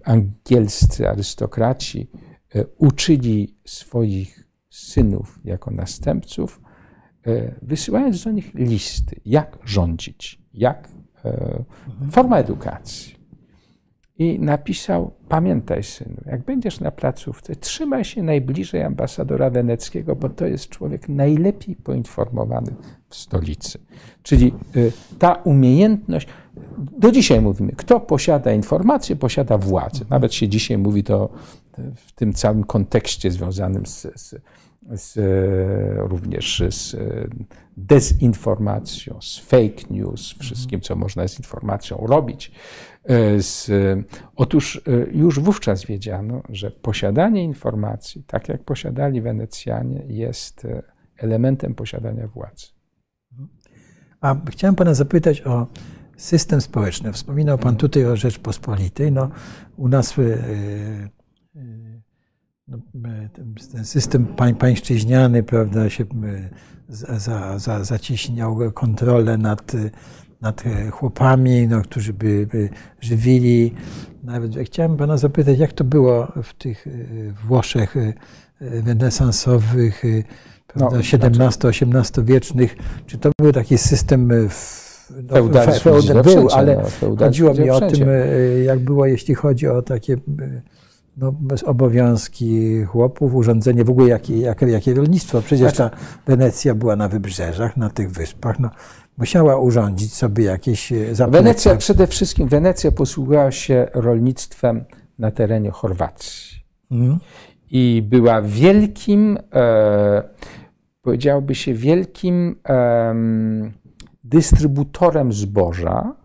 angielscy arystokraci e, uczyli swoich synów jako następców, e, wysyłając do nich listy, jak rządzić, jak e, mhm. forma edukacji i napisał: Pamiętaj, synu, jak będziesz na placówce, trzymaj się najbliżej ambasadora weneckiego, bo to jest człowiek najlepiej poinformowany w stolicy. Czyli y, ta umiejętność, do dzisiaj mówimy, kto posiada informację, posiada władzę. Nawet się dzisiaj mówi to w tym całym kontekście związanym z, z, z, również z dezinformacją, z fake news, wszystkim, co można z informacją robić. Z, otóż już wówczas wiedziano, że posiadanie informacji, tak jak posiadali Wenecjanie, jest elementem posiadania władzy. A chciałem pana zapytać o system społeczny. Wspominał pan tutaj o Rzeczpospolitej. No, u nas yy, yy, ten system pań, pańszczyźniany, prawda, się za, za, za, zacieśniał kontrolę nad, nad chłopami, no, którzy by, by żywili. Nawet chciałem pana zapytać, jak to było w tych Włoszech renesansowych, no, XVII-XVIII znaczy- wiecznych, czy to był taki system e, no, feudalizm feud, był, ale no, chodziło mi o tym, e, jak było, jeśli chodzi o takie e, no, obowiązki chłopów, urządzenie, w ogóle jakie, jakie, jakie rolnictwo. Przecież znaczy- ta Wenecja była na wybrzeżach, na tych wyspach. No, musiała urządzić sobie jakieś zaplecze. Wenecja, przede wszystkim Wenecja posługała się rolnictwem na terenie Chorwacji. Mhm. I była wielkim e, powiedziałoby się, wielkim um, dystrybutorem zboża.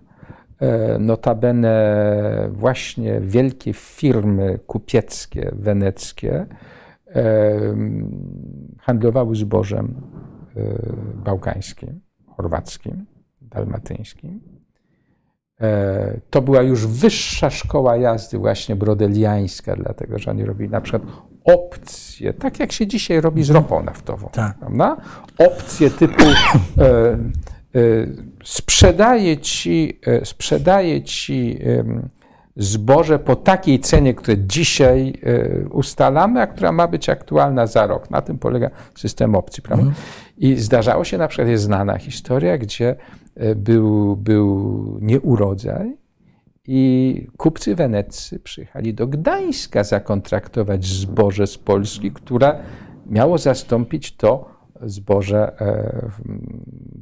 E, notabene właśnie wielkie firmy kupieckie, weneckie handlowały zbożem e, bałkańskim, chorwackim, dalmatyńskim. E, to była już wyższa szkoła jazdy, właśnie brodeliańska, dlatego że oni robili na przykład opcje, tak jak się dzisiaj robi z ropą naftową, tak. prawda? Opcje typu e, e, sprzedaje ci, e, sprzedaje ci zboże po takiej cenie, które dzisiaj e, ustalamy, a która ma być aktualna za rok. Na tym polega system opcji. Prawda? Mhm. I zdarzało się, na przykład jest znana historia, gdzie e, był, był nieurodzaj i kupcy weneccy przyjechali do Gdańska zakontraktować zboże z Polski, które miało zastąpić to zboże e,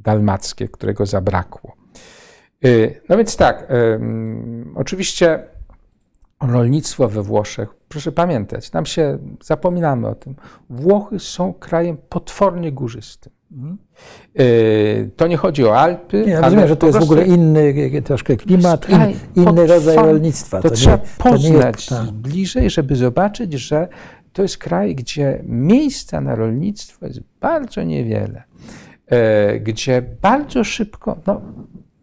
dalmackie, którego zabrakło. Y, no więc tak, oczywiście rolnictwo we Włoszech, proszę pamiętać, nam się zapominamy o tym. Włochy są krajem potwornie górzystym. Mhm. Y, to nie chodzi o Alpy. Nie, ja rozumiem, że to jest w ogóle inny troszkę klimat, in, inny rodzaj rolnictwa. To, to trzeba nie, poznać to jest, bliżej, żeby zobaczyć, że to jest kraj, gdzie miejsca na rolnictwo jest bardzo niewiele, y, gdzie bardzo szybko, no,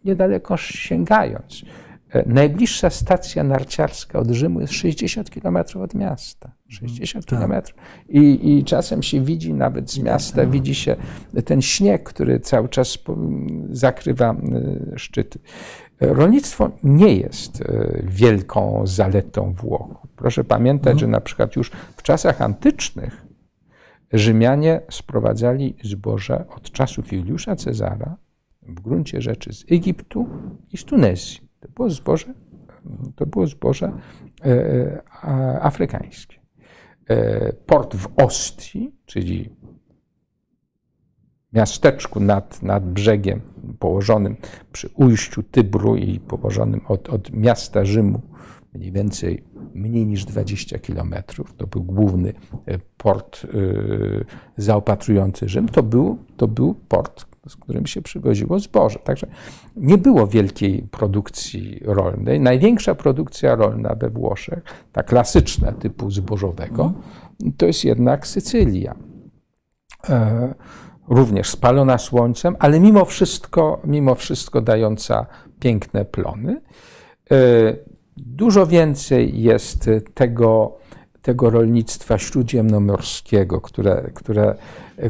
niedaleko sięgając, E, najbliższa stacja narciarska od Rzymu jest 60 km od miasta. 60 tak. km. I, I czasem się widzi nawet z miasta, tak. widzi się ten śnieg, który cały czas zakrywa e, szczyty. E, rolnictwo nie jest wielką zaletą Włoch. Proszę pamiętać, mhm. że na przykład już w czasach antycznych Rzymianie sprowadzali zboże od czasów Juliusza Cezara w gruncie rzeczy z Egiptu i z Tunezji. To było zboże, to było zboże e, e, afrykańskie. E, port w Ostii, czyli miasteczku nad, nad brzegiem położonym przy ujściu Tybru i położonym od, od miasta Rzymu mniej więcej mniej niż 20 kilometrów. To był główny port zaopatrujący Rzym. To był, to był port z którym się przywoziło zboże. Także nie było wielkiej produkcji rolnej. Największa produkcja rolna we Włoszech, ta klasyczna typu zbożowego, to jest jednak Sycylia. E, również spalona słońcem, ale mimo wszystko, mimo wszystko dająca piękne plony. E, dużo więcej jest tego, tego rolnictwa śródziemnomorskiego, które, które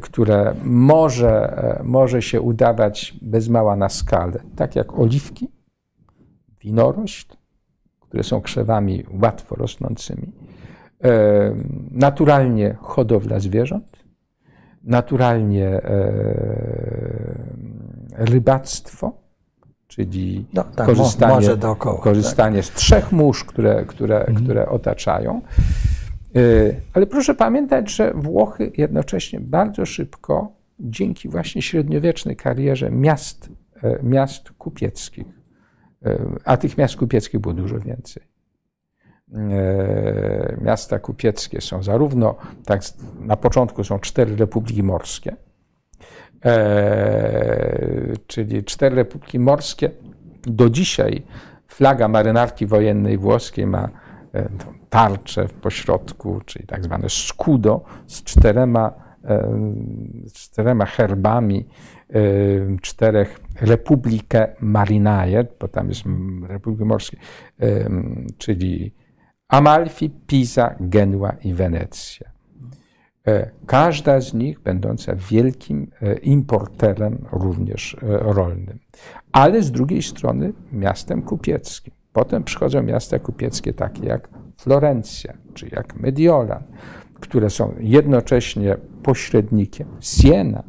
które może, może się udawać bez mała na skalę, tak jak oliwki, winorośl, które są krzewami łatwo rosnącymi, e, naturalnie hodowla zwierząt, naturalnie e, rybactwo, czyli no, tak, korzystanie, dookoła, korzystanie tak. z trzech mórz, które, które, mhm. które otaczają. Y, ale proszę pamiętać, że Włochy jednocześnie bardzo szybko, dzięki właśnie średniowiecznej karierze miast, e, miast kupieckich, e, a tych miast kupieckich było dużo więcej, miasta kupieckie są zarówno, tak na początku są cztery republiki morskie, czyli cztery republiki morskie. Do dzisiaj flaga marynarki wojennej włoskiej ma tarczę w pośrodku, czyli tak zwane scudo z czterema, z czterema herbami czterech Republikę Marinaje, bo tam jest Republiki Morskie, czyli Amalfi, Pisa, Genua i Wenecja. E, każda z nich będąca wielkim e, importerem również e, rolnym, ale z drugiej strony miastem kupieckim. Potem przychodzą miasta kupieckie takie jak Florencja czy jak Mediolan, które są jednocześnie pośrednikiem. Siena,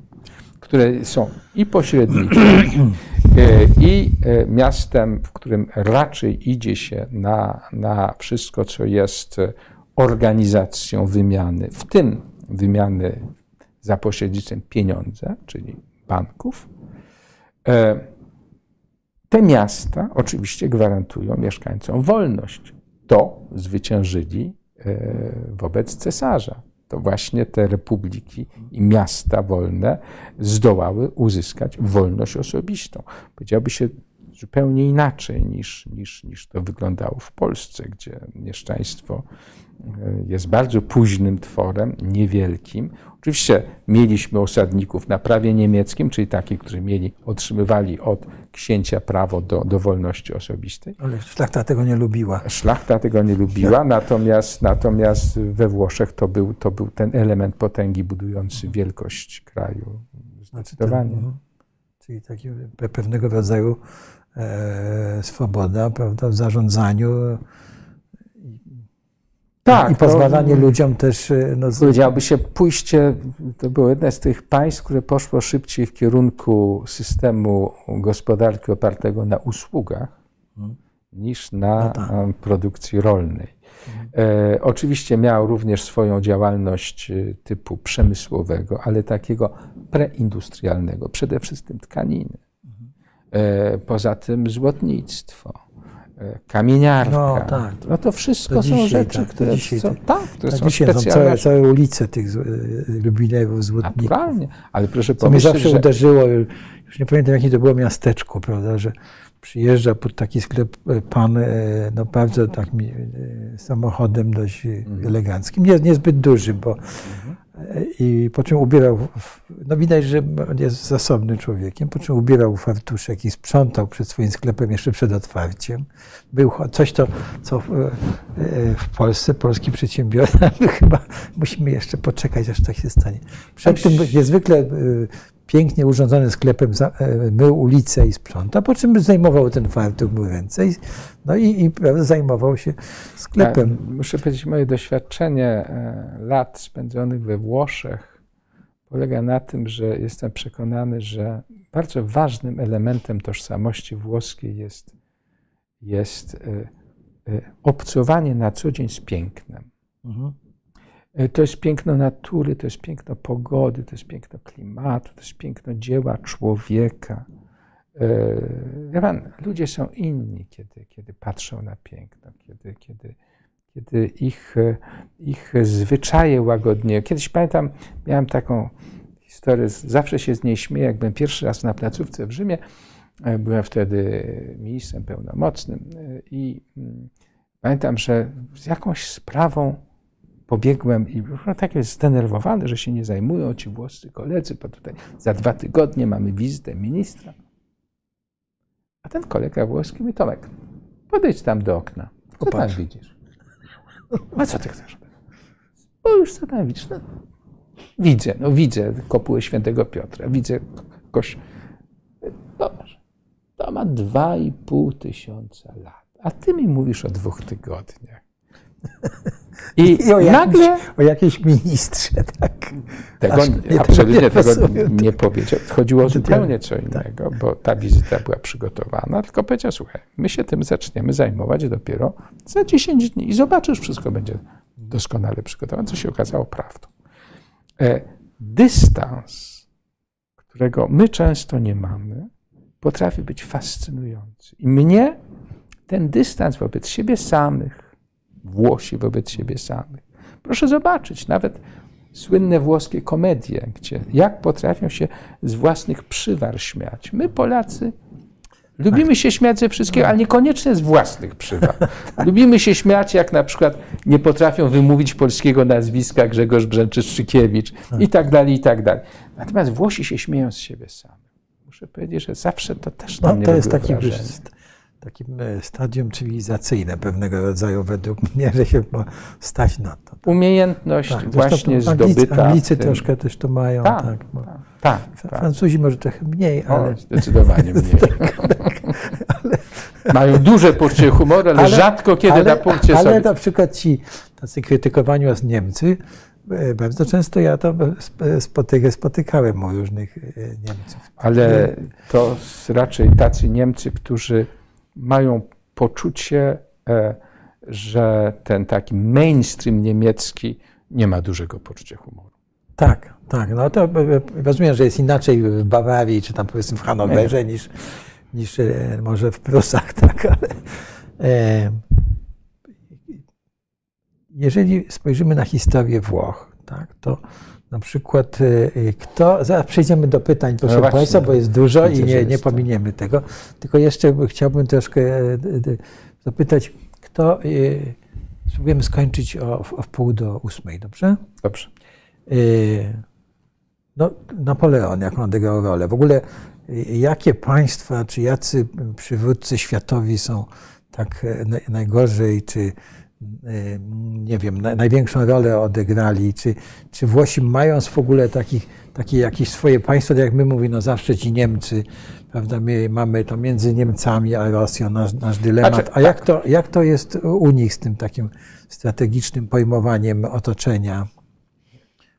które są i pośrednikiem, e, i e, miastem, w którym raczej idzie się na, na wszystko, co jest organizacją wymiany, w tym wymiany za pośrednictwem pieniądza, czyli banków. E, te miasta oczywiście gwarantują mieszkańcom wolność. To zwyciężyli wobec cesarza to właśnie te republiki i miasta wolne zdołały uzyskać wolność osobistą. Powiedziałby się zupełnie inaczej niż, niż, niż to wyglądało w Polsce, gdzie mieszczaństwo e, jest bardzo późnym tworem, niewielkim. Oczywiście mieliśmy osadników na prawie niemieckim, czyli takich, którzy mieli, otrzymywali od księcia prawo do, do wolności osobistej. Ale szlachta tego nie lubiła. Szlachta tego nie lubiła, natomiast, natomiast we Włoszech to był, to był ten element potęgi budujący wielkość kraju. Zdecydowanie. Znaczy ten, czyli taki pewnego rodzaju e, swoboda prawda, w zarządzaniu tak, I pozwalanie to, ludziom też. E, no, powiedziałby się, pójście, to było jedne z tych państw, które poszło szybciej w kierunku systemu gospodarki opartego na usługach hmm. niż na no tak. produkcji rolnej. Hmm. E, oczywiście miał również swoją działalność e, typu przemysłowego, ale takiego preindustrialnego, przede wszystkim tkaniny. Hmm. E, poza tym złotnictwo kamieniarka. No, tak. no to wszystko to są rzeczy, tak, które dzisiaj, są, tak, które są specjalne. Są całe, całe ulice tych jubilejów, złotników. Naturalnie, ale proszę Co mnie zawsze że... uderzyło, już nie pamiętam jakie to było miasteczko, prawda, że przyjeżdża pod taki sklep e, pan, e, no bardzo tak e, samochodem dość mhm. eleganckim, nie, niezbyt duży, bo mhm i po czym ubierał, no widać, że jest zasobnym człowiekiem, po czym ubierał fartuszek i sprzątał przed swoim sklepem jeszcze przed otwarciem. Był coś, to, co w, e, w Polsce, polski przedsiębiorca, chyba musimy jeszcze poczekać, aż tak się stanie. Przed tym niezwykle e, pięknie urządzonym sklepem e, mył ulicę i sprzątał, po czym zajmował ten fartuch, mył ręce i, no i, i prawda, zajmował się sklepem. Ja muszę powiedzieć, moje doświadczenie e, lat spędzonych we Włoszech polega na tym, że jestem przekonany, że bardzo ważnym elementem tożsamości włoskiej jest, jest e, obcowanie na co dzień z pięknem. Mhm. E, to jest piękno natury, to jest piękno pogody, to jest piękno klimatu, to jest piękno dzieła człowieka. E, wie pan, ludzie są inni, kiedy, kiedy patrzą na piękno, kiedy, kiedy, kiedy ich, ich zwyczaje łagodnieją. Kiedyś pamiętam, miałem taką historię, zawsze się z niej śmieję, jak byłem pierwszy raz na placówce w Rzymie, e, byłem wtedy ministrem pełnomocnym i mm, pamiętam, że z jakąś sprawą pobiegłem i no, tak jest zdenerwowany, że się nie zajmują ci włoscy koledzy, bo tutaj za dwa tygodnie mamy wizytę ministra. A ten kolega włoski mówi, Tomek, podejdź tam do okna. Co Popatrz. tam widzisz? A co ty chcesz? Bo już co tam widzisz? No, widzę, no widzę kopułę świętego Piotra, widzę kość. Zobacz, to ma dwa i pół tysiąca lat. A ty mi mówisz o dwóch tygodniach. I, I o, nagle... Jakimś, o jakimś ministrze, tak. Tego, absolutnie tego nie powiedział. Chodziło o zupełnie co tak. innego, bo ta wizyta była przygotowana, tylko powiedział, słuchaj, my się tym zaczniemy zajmować dopiero za 10 dni i zobaczysz, wszystko będzie doskonale przygotowane, co się okazało prawdą. E, dystans, którego my często nie mamy, potrafi być fascynujący. I mnie ten dystans wobec siebie samych, Włosi wobec siebie samych. Proszę zobaczyć, nawet słynne włoskie komedie, gdzie jak potrafią się z własnych przywar śmiać. My, Polacy, lubimy się śmiać ze wszystkiego, ale niekoniecznie z własnych przywar. Lubimy się śmiać, jak na przykład nie potrafią wymówić polskiego nazwiska Grzegorz Brzęczyszczykiewicz i tak dalej, i tak dalej. Natomiast Włosi się śmieją z siebie sami. Muszę powiedzieć, że zawsze to też no, to jest taki takim e, stadium cywilizacyjne pewnego rodzaju według mnie, że się stać na to. Umiejętność tak, właśnie zdobyta. Anglicy troszkę też to mają. Tak, tak, tak, tak, Francuzi może trochę mniej, ale... O, zdecydowanie mniej. tak, tak, ale... Mają duże poczucie humoru, ale, ale rzadko kiedy ale, na punkcie Ale sobie. na przykład ci tacy krytykowani was Niemcy, e, bardzo często ja to spotyka, spotykałem u różnych e, Niemców. Ale to raczej tacy Niemcy, którzy mają poczucie, e, że ten taki mainstream niemiecki nie ma dużego poczucia humoru. Tak, tak. No to rozumiem, że jest inaczej w Bawarii, czy tam powiedzmy w Hanowerze, niż, niż e, może w Prusach, tak, ale e, jeżeli spojrzymy na historię Włoch, tak, to na przykład y, kto, zaraz przejdziemy do pytań, proszę no Państwa, bo jest dużo i nie, nie pominiemy tego. Tylko jeszcze chciałbym troszkę e, zapytać, kto, y, spróbujemy skończyć o, o wpół do ósmej, dobrze? Dobrze. Y, no, Napoleon, jaką odegrał rolę? W ogóle jakie państwa, czy jacy przywódcy światowi są tak e, najgorzej, czy Y, nie wiem, największą rolę odegrali, czy, czy Włosi mają w ogóle takich, takie jakieś swoje państwo, tak jak my mówimy, no zawsze ci Niemcy, prawda, my mamy to między Niemcami a Rosją nasz, nasz dylemat. Znaczy, a jak, tak. to, jak to jest u nich z tym takim strategicznym pojmowaniem otoczenia?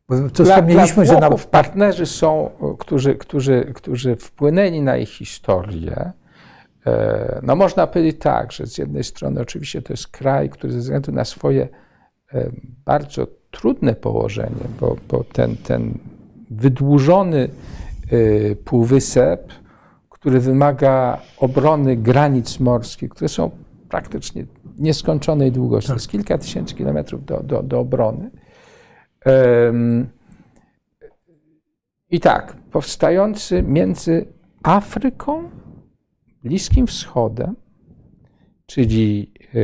Bo to dla, wspomnieliśmy, dla że na... partnerzy są, którzy, którzy, którzy wpłynęli na ich historię, no można powiedzieć tak, że z jednej strony oczywiście to jest kraj, który ze względu na swoje e, bardzo trudne położenie, bo, bo ten, ten wydłużony e, półwysep, który wymaga obrony granic morskich, które są praktycznie nieskończonej długości, jest tak. kilka tysięcy kilometrów do, do, do obrony. I tak, powstający między Afryką Bliskim Wschodem, czyli e,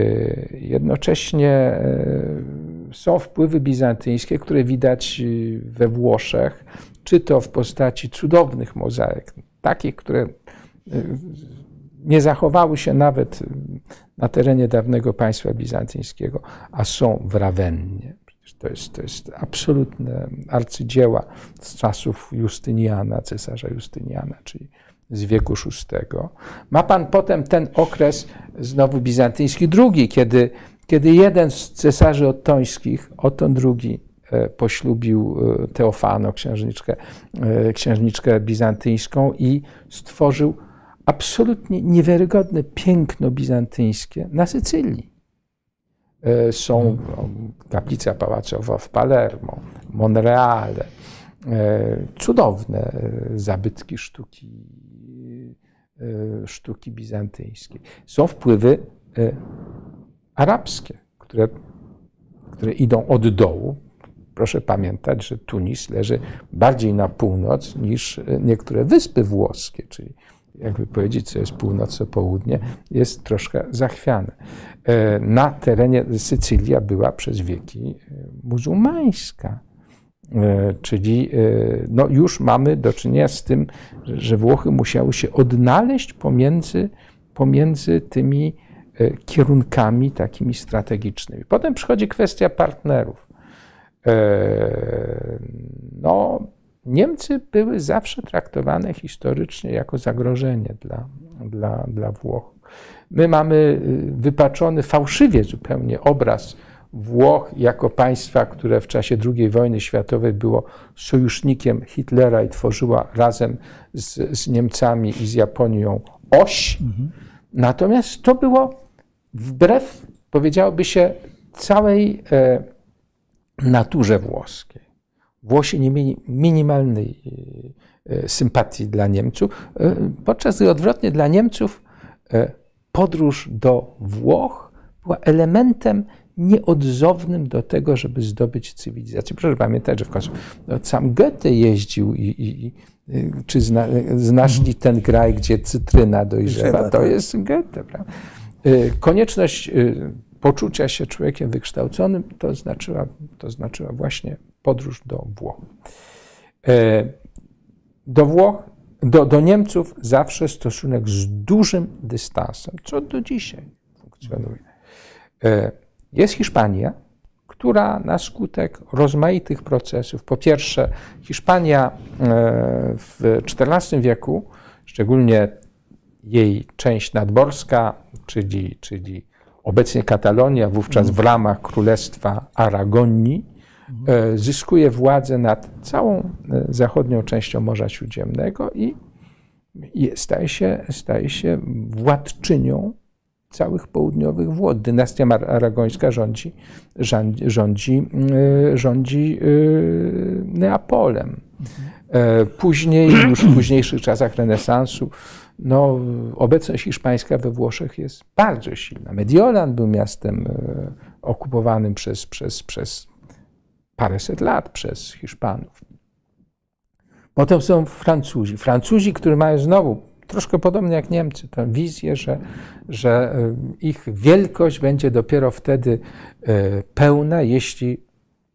jednocześnie e, są wpływy bizantyjskie, które widać e, we Włoszech, czy to w postaci cudownych mozaik, takich, które nie zachowały się nawet na terenie dawnego państwa bizantyjskiego, a są w Rawennie. To jest, to jest absolutne arcydzieła z czasów Justyniana, cesarza Justyniana, czyli z wieku VI. Ma pan potem ten okres znowu bizantyjski drugi, kiedy, kiedy jeden z cesarzy ottońskich, Oton II, e, poślubił e, Teofano, księżniczkę, e, księżniczkę bizantyjską i stworzył absolutnie niewiarygodne piękno bizantyjskie na Sycylii. Są kaplica pałacowa w Palermo, Monreale, cudowne zabytki sztuki sztuki bizantyjskiej. Są wpływy e, arabskie, które, które idą od dołu. Proszę pamiętać, że Tunis leży bardziej na północ niż e, niektóre wyspy włoskie, czyli jakby powiedzieć, co jest północ, co południe, jest troszkę zachwiane. Na terenie Sycylia była przez wieki muzułmańska. E, czyli e, no już mamy do czynienia z tym, że Włochy musiały się odnaleźć pomiędzy, pomiędzy tymi e, kierunkami takimi strategicznymi. Potem przychodzi kwestia partnerów. No, Niemcy były zawsze traktowane historycznie jako zagrożenie dla, dla, dla Włoch. My mamy wypaczony fałszywie zupełnie obraz Włoch jako państwa, które w czasie II wojny światowej było sojusznikiem Hitlera i tworzyła razem z, z Niemcami i z Japonią oś. Mhm. Natomiast to było wbrew, powiedziałoby się, całej e, naturze włoskiej. Włosi nie mieli minimalnej e, sympatii dla Niemców, e, podczas gdy odwrotnie dla Niemców e, podróż do Włoch była elementem nieodzownym do tego, żeby zdobyć cywilizację. Proszę pamiętać, że w końcu no, sam Goethe jeździł i, i, i czy zna, znasz li ten kraj, gdzie cytryna dojrzewa? To tak. jest Goethe. Prawda? Y, konieczność y, poczucia się człowiekiem wykształconym to znaczyła, to znaczyła właśnie podróż do Włoch. Y, do Włoch, do, do Niemców zawsze stosunek z dużym dystansem, co do dzisiaj funkcjonuje. Jest Hiszpania, która na skutek rozmaitych procesów, po pierwsze, Hiszpania w XIV wieku, szczególnie jej część nadborska, czyli, czyli obecnie Katalonia, wówczas w ramach Królestwa Aragonii, e, zyskuje władzę nad całą e, zachodnią częścią Morza Śródziemnego i staje się, staje się władczynią całych południowych Włoch. Dynastia aragońska rządzi, rządzi, rządzi, e, rządzi Neapolem. Później, już w późniejszych czasach renesansu, no, obecność hiszpańska we Włoszech jest bardzo silna. Mediolan był miastem e, okupowanym przez, przez, przez paręset lat przez Hiszpanów. Potem są Francuzi. Francuzi, którzy mają znowu, troszkę podobnie jak Niemcy, tę wizję, że, że e, ich wielkość będzie dopiero wtedy e, pełna, jeśli,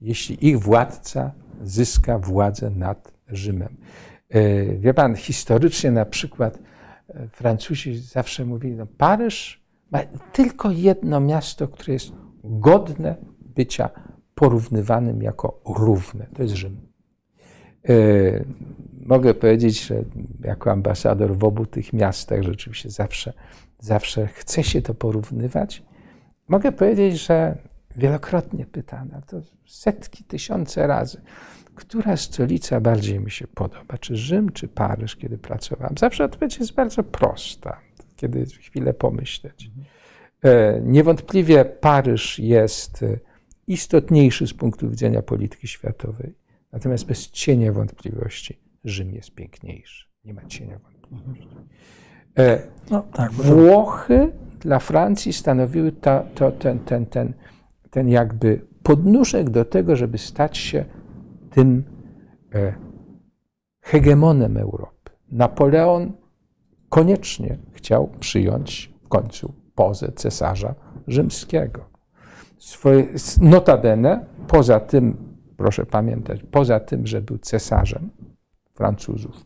jeśli ich władca zyska władzę nad Rzymem. Wie pan, historycznie na przykład Francuzi zawsze mówili, no Paryż ma tylko jedno miasto, które jest godne bycia porównywanym jako równe. To jest Rzym. Mogę powiedzieć, że jako ambasador w obu tych miastach rzeczywiście zawsze, zawsze chce się to porównywać. Mogę powiedzieć, że wielokrotnie pytano, to setki, tysiące razy która stolica bardziej mi się podoba, czy Rzym, czy Paryż, kiedy pracowałem? Zawsze odpowiedź jest bardzo prosta, kiedy chwilę pomyśleć. E, niewątpliwie Paryż jest e, istotniejszy z punktu widzenia polityki światowej, natomiast bez cienia wątpliwości Rzym jest piękniejszy. Nie ma cienia wątpliwości. E, no, tak, Włochy dla Francji stanowiły ta, to, ten, ten, ten, ten jakby podnóżek do tego, żeby stać się tym e, hegemonem Europy. Napoleon koniecznie chciał przyjąć w końcu pozę cesarza rzymskiego. Swoje, notabene, poza tym, proszę pamiętać, poza tym, że był cesarzem Francuzów,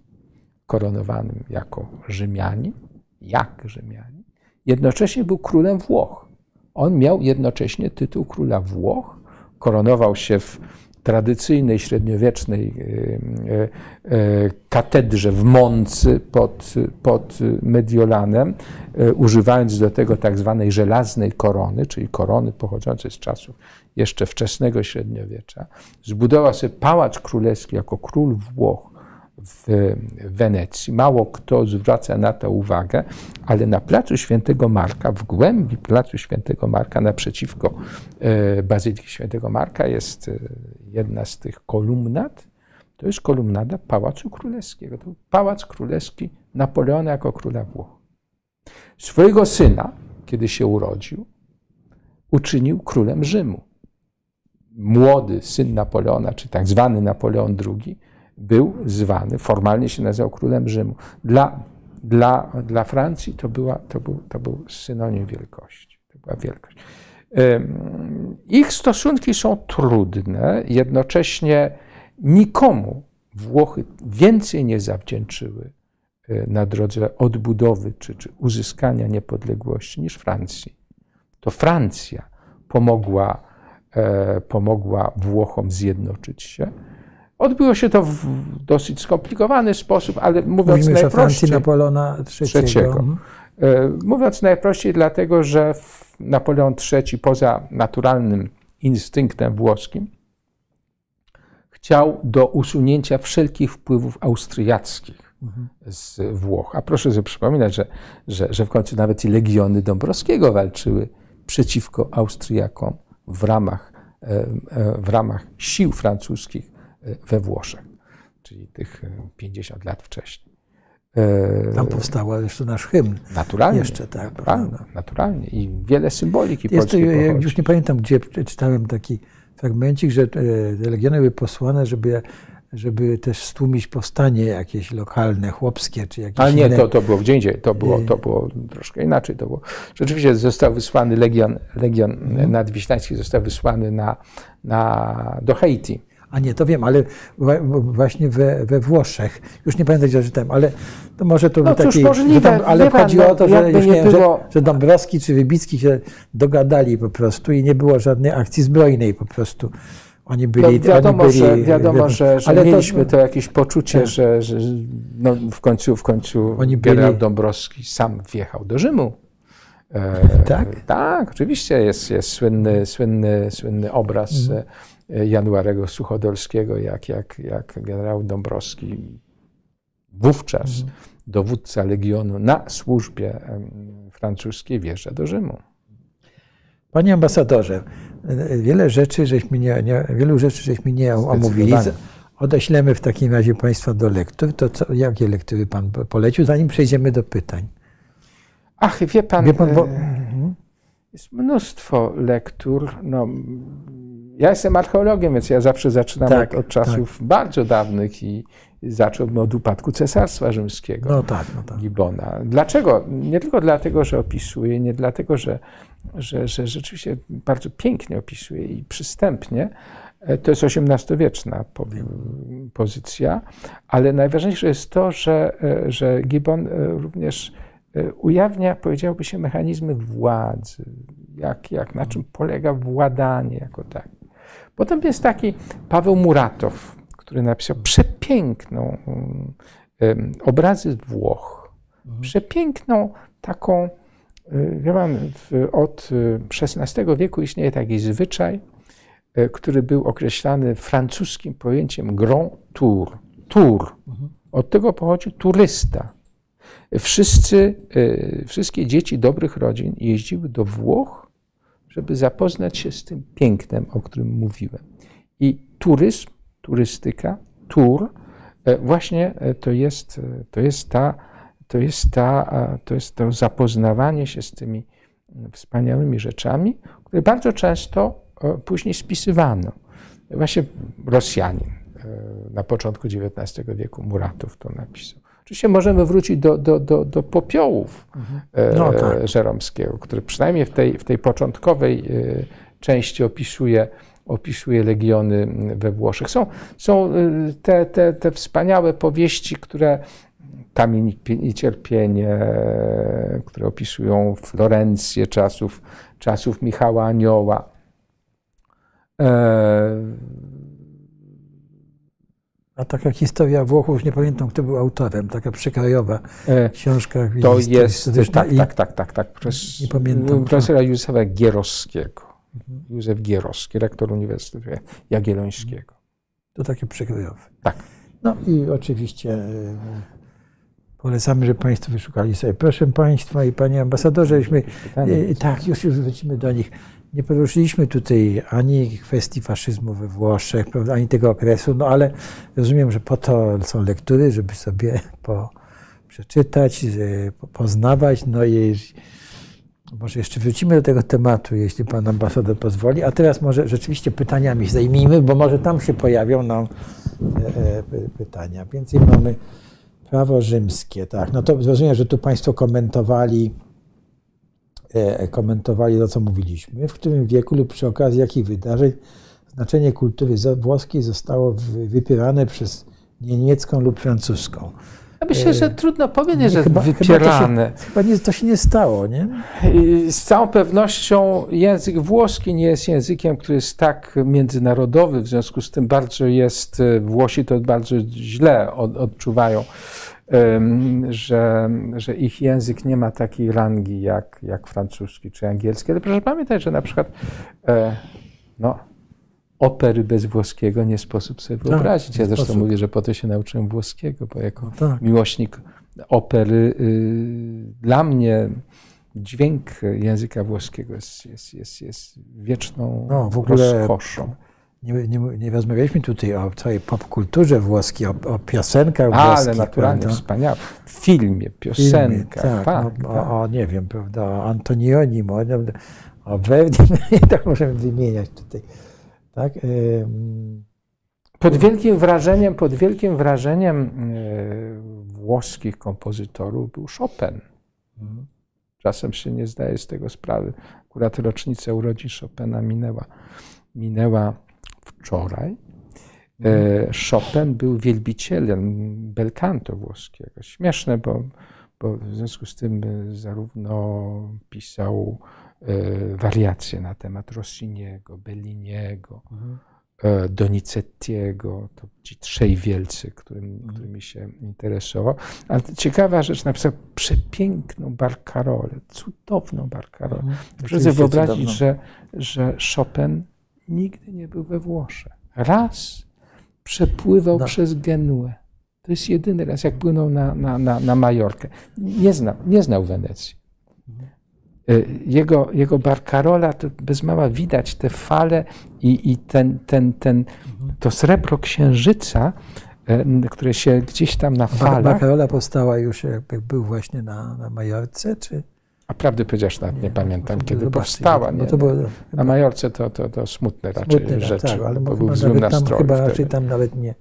koronowanym jako Rzymianin, jak Rzymianin, jednocześnie był królem Włoch. On miał jednocześnie tytuł króla Włoch, koronował się w tradycyjnej, średniowiecznej e, e, katedrze w Moncy pod, pod Mediolanem, używając do tego tak zwanej żelaznej korony, czyli korony pochodzącej z czasów jeszcze wczesnego średniowiecza, zbudował sobie pałac królewski jako król Włoch w Wenecji. Mało kto zwraca na to uwagę, ale na placu Świętego Marka, w głębi placu Świętego Marka, naprzeciwko e, Bazyliki Świętego Marka, jest e, jedna z tych kolumnat. To jest kolumnada Pałacu Królewskiego. To Pałac Królewski Napoleona jako króla Włoch. Swojego syna, kiedy się urodził, uczynił królem Rzymu. Młody syn Napoleona, czy tak zwany Napoleon II, był zwany, formalnie się nazywał królem Rzymu. Dla, dla, dla Francji to, była, to, był, to był synonim wielkości. To była wielkość. Ich stosunki są trudne, jednocześnie nikomu Włochy więcej nie zawdzięczyły e, na drodze odbudowy czy, czy uzyskania niepodległości niż Francji. To Francja pomogła, e, pomogła Włochom zjednoczyć się Odbyło się to w dosyć skomplikowany sposób, ale mówiąc Mówimy najprościej... Francji Napoleona III. Mhm. E, mówiąc najprościej, dlatego, że Napoleon III poza naturalnym instynktem włoskim chciał do usunięcia wszelkich wpływów austriackich mhm. z Włoch. A proszę sobie przypominać, że, że, że w końcu nawet i legiony Dąbrowskiego walczyły przeciwko Austriakom w ramach, e, e, w ramach sił francuskich we Włoszech, czyli tych 50 e, lat wcześniej. Tam powstała jeszcze nasz hymn. Naturalnie. Jeszcze, tak, naturalnie, naturalnie. I wiele symboliki Jest to, ja Już nie pamiętam, gdzie czytałem taki fragmencik, że te legiony były posłane, żeby żeby też stłumić powstanie jakieś lokalne, chłopskie, czy jakieś Ale nie, inne... to, to było gdzie indziej, to było, to było troszkę inaczej. To było. Rzeczywiście został wysłany Legion, Legion mhm. Nadwiślański został wysłany na, na, do Haiti. A nie, to wiem, ale właśnie we, we Włoszech, już nie pamiętam, gdzie czytałem, ale to może to no, był taki... Możliwe, tam, ale chodzi pan, o to, że, już nie było... że, że Dąbrowski czy Wybicki się dogadali po prostu i nie było żadnej akcji zbrojnej po prostu. Oni byli, no, wiadomo, oni byli, że, wiadomo, że, że ale mieliśmy to, to jakieś poczucie, tak. że, że no w końcu, w końcu oni generał byli... Dąbrowski sam wjechał do Rzymu. E, tak? Tak, oczywiście jest, jest słynny, słynny, słynny obraz mhm. Januarego Suchodolskiego, jak, jak, jak generał Dąbrowski wówczas mhm. dowódca Legionu na służbie francuskiej wjeżdża do Rzymu. Panie ambasadorze, wiele rzeczy żeśmy nie, nie, wielu rzeczy żeśmy nie omówili. Odeślemy w takim razie Państwa do lektur. To co, jakie lektury Pan polecił, zanim przejdziemy do pytań? Ach, wie Pan, wie pan bo... E, jest mnóstwo lektur. No, ja jestem archeologiem, więc ja zawsze zaczynam tak, od, od, czasów tak. bardzo dawnych i zacząłbym od upadku Cesarstwa Rzymskiego. No tak, no tak. Gibona. Dlaczego? Nie tylko dlatego, że opisuje, nie dlatego, że że, że rzeczywiście bardzo pięknie opisuje i przystępnie. E, to jest XVIII-wieczna pozycja, ale najważniejsze jest to, że, e, że Gibbon e, również ujawnia, powiedziałoby się, mechanizmy władzy, jak, jak, na czym polega władanie jako tak. Potem jest taki Paweł Muratow, który napisał przepiękną um, obrazy Włoch, mhm. przepiękną taką Y, wie pan, od XVI y, wieku istnieje taki zwyczaj, y, który był określany francuskim pojęciem grand tour. Tour. Mhm. Od tego pochodzi turysta. Wszyscy, wszystkie dzieci dobrych rodzin jeździły do Włoch, żeby zapoznać się z tym pięknem, o którym mówiłem. I turyzm, turystyka, tour, właśnie to jest, to jest ta to jest, ta, to jest to zapoznawanie się z tymi wspaniałymi rzeczami, które bardzo często e, później spisywano. Właśnie Rosjanin e, na początku XIX wieku, Muratow to napisał. Oczywiście możemy wrócić do, do, do, do popiołów mhm. E, no, tak. Żeromskiego, który przynajmniej w tej, w tej początkowej części opisuje, opisuje legiony we Włoszech. Są, są te, te, te wspaniałe powieści, które Kamień i cierpienie, które opisują Florencję czasów, czasów Michała Anioła. A taka historia Włochów, nie pamiętam, kto był autorem, taka przekrojowa e, książka. To jest, tak, tak, tak, tak, tak, przez, nie pamiętam. profesora Józefa Gierowskiego. Józef Gierowski, rektor Uniwersytetu Jagiellońskiego. To takie przekrojowe. Tak. No i oczywiście e, Polecamy, żeby Państwo wyszukali sobie. Proszę Państwa i Panie Ambasadorze, żeśmy, e, tak, już, już wrócimy do nich. Nie poruszyliśmy tutaj ani kwestii faszyzmu we Włoszech, prawda, ani tego okresu, no ale rozumiem, że po to są lektury, żeby sobie po, przeczytać, poznawać, no i może jeszcze wrócimy do tego tematu, jeśli Pan Ambasador pozwoli, a teraz może rzeczywiście pytaniami zajmijmy, bo może tam się pojawią nam e, e, pytania. Więcej mamy Prawo rzymskie, tak. No to rozumiem, że tu Państwo komentowali, komentowali to, co mówiliśmy. W którym wieku lub przy okazji jakich wydarzeń znaczenie kultury włoskiej zostało wypierane przez niemiecką lub francuską. Ja myślę, że e, trudno powiedzieć, że chyba, wypierane. Chyba, to się, chyba nie, to się nie stało, nie? Z całą pewnością język włoski nie jest językiem, który jest tak międzynarodowy, w związku z tym bardzo jest, e, Włosi to bardzo źle od, odczuwają, że, że ich język nie ma takiej rangi jak, jak francuski czy angielski. Ale proszę pamiętać, że na przykład e, no, opery bez włoskiego nie sposób sobie tak, wyobrazić. Ja zresztą sposób. mówię, że po to się nauczyłem włoskiego, bo jako no tak. miłośnik opery y, dla mnie dźwięk języka włoskiego jest, jest, jest, jest wieczną no, w ogóle rozkoszą. Nie, nie, nie rozmawialiśmy tutaj o całej popkulturze włoskiej, o, o piosenkach Ale włoskich. naturalnie, prawda? wspaniale. W filmie, piosenkach. tak, tak, o, tak. O, o, nie wiem, prawda, o Antonioni, o, o Verdi, tak możemy wymieniać tutaj. Tak? Pod wielkim wrażeniem, pod wielkim wrażeniem włoskich kompozytorów był Chopin. Mhm. Czasem się nie zdaje z tego sprawy. Akurat rocznica urodzin Chopina minęła, minęła wczoraj. E, mhm. Chopin był wielbicielem bel canto włoskiego. Śmieszne, bo, bo w związku z tym zarówno pisał e, wariacje na temat Rossiniego, Belliniego, mhm. E, Donizettiego, to ci trzej wielcy, którym, mhm. którymi się interesował. Ale ciekawa rzecz, napisał przepiękną barkarolę, cudowną barkarolę. Mhm. Proszę sobie wyobrazić, że, że Chopin nigdy nie był we Włoszech. Raz przepływał no. przez Genuę. To jest jedyny raz, jak płynął na, na, na, na Majorkę. Nie znał, nie znał Wenecji. Y, jego, jego Barcarola, to bez mała widać te fale i, i ten, ten, ten, to srebro księżyca, y, które się gdzieś tam na falach... Barcarola powstała już jak był właśnie na, na Majorce, czy... A prawdę powiedziawszy, nawet nie, nie pamiętam, kiedy powstała. Nie, to było, na Majorce to, to, to smutne raczej smutne, tak, rzeczy, tak, ale bo był w złym nastroju. Chyba wtedy. raczej tam nawet nie,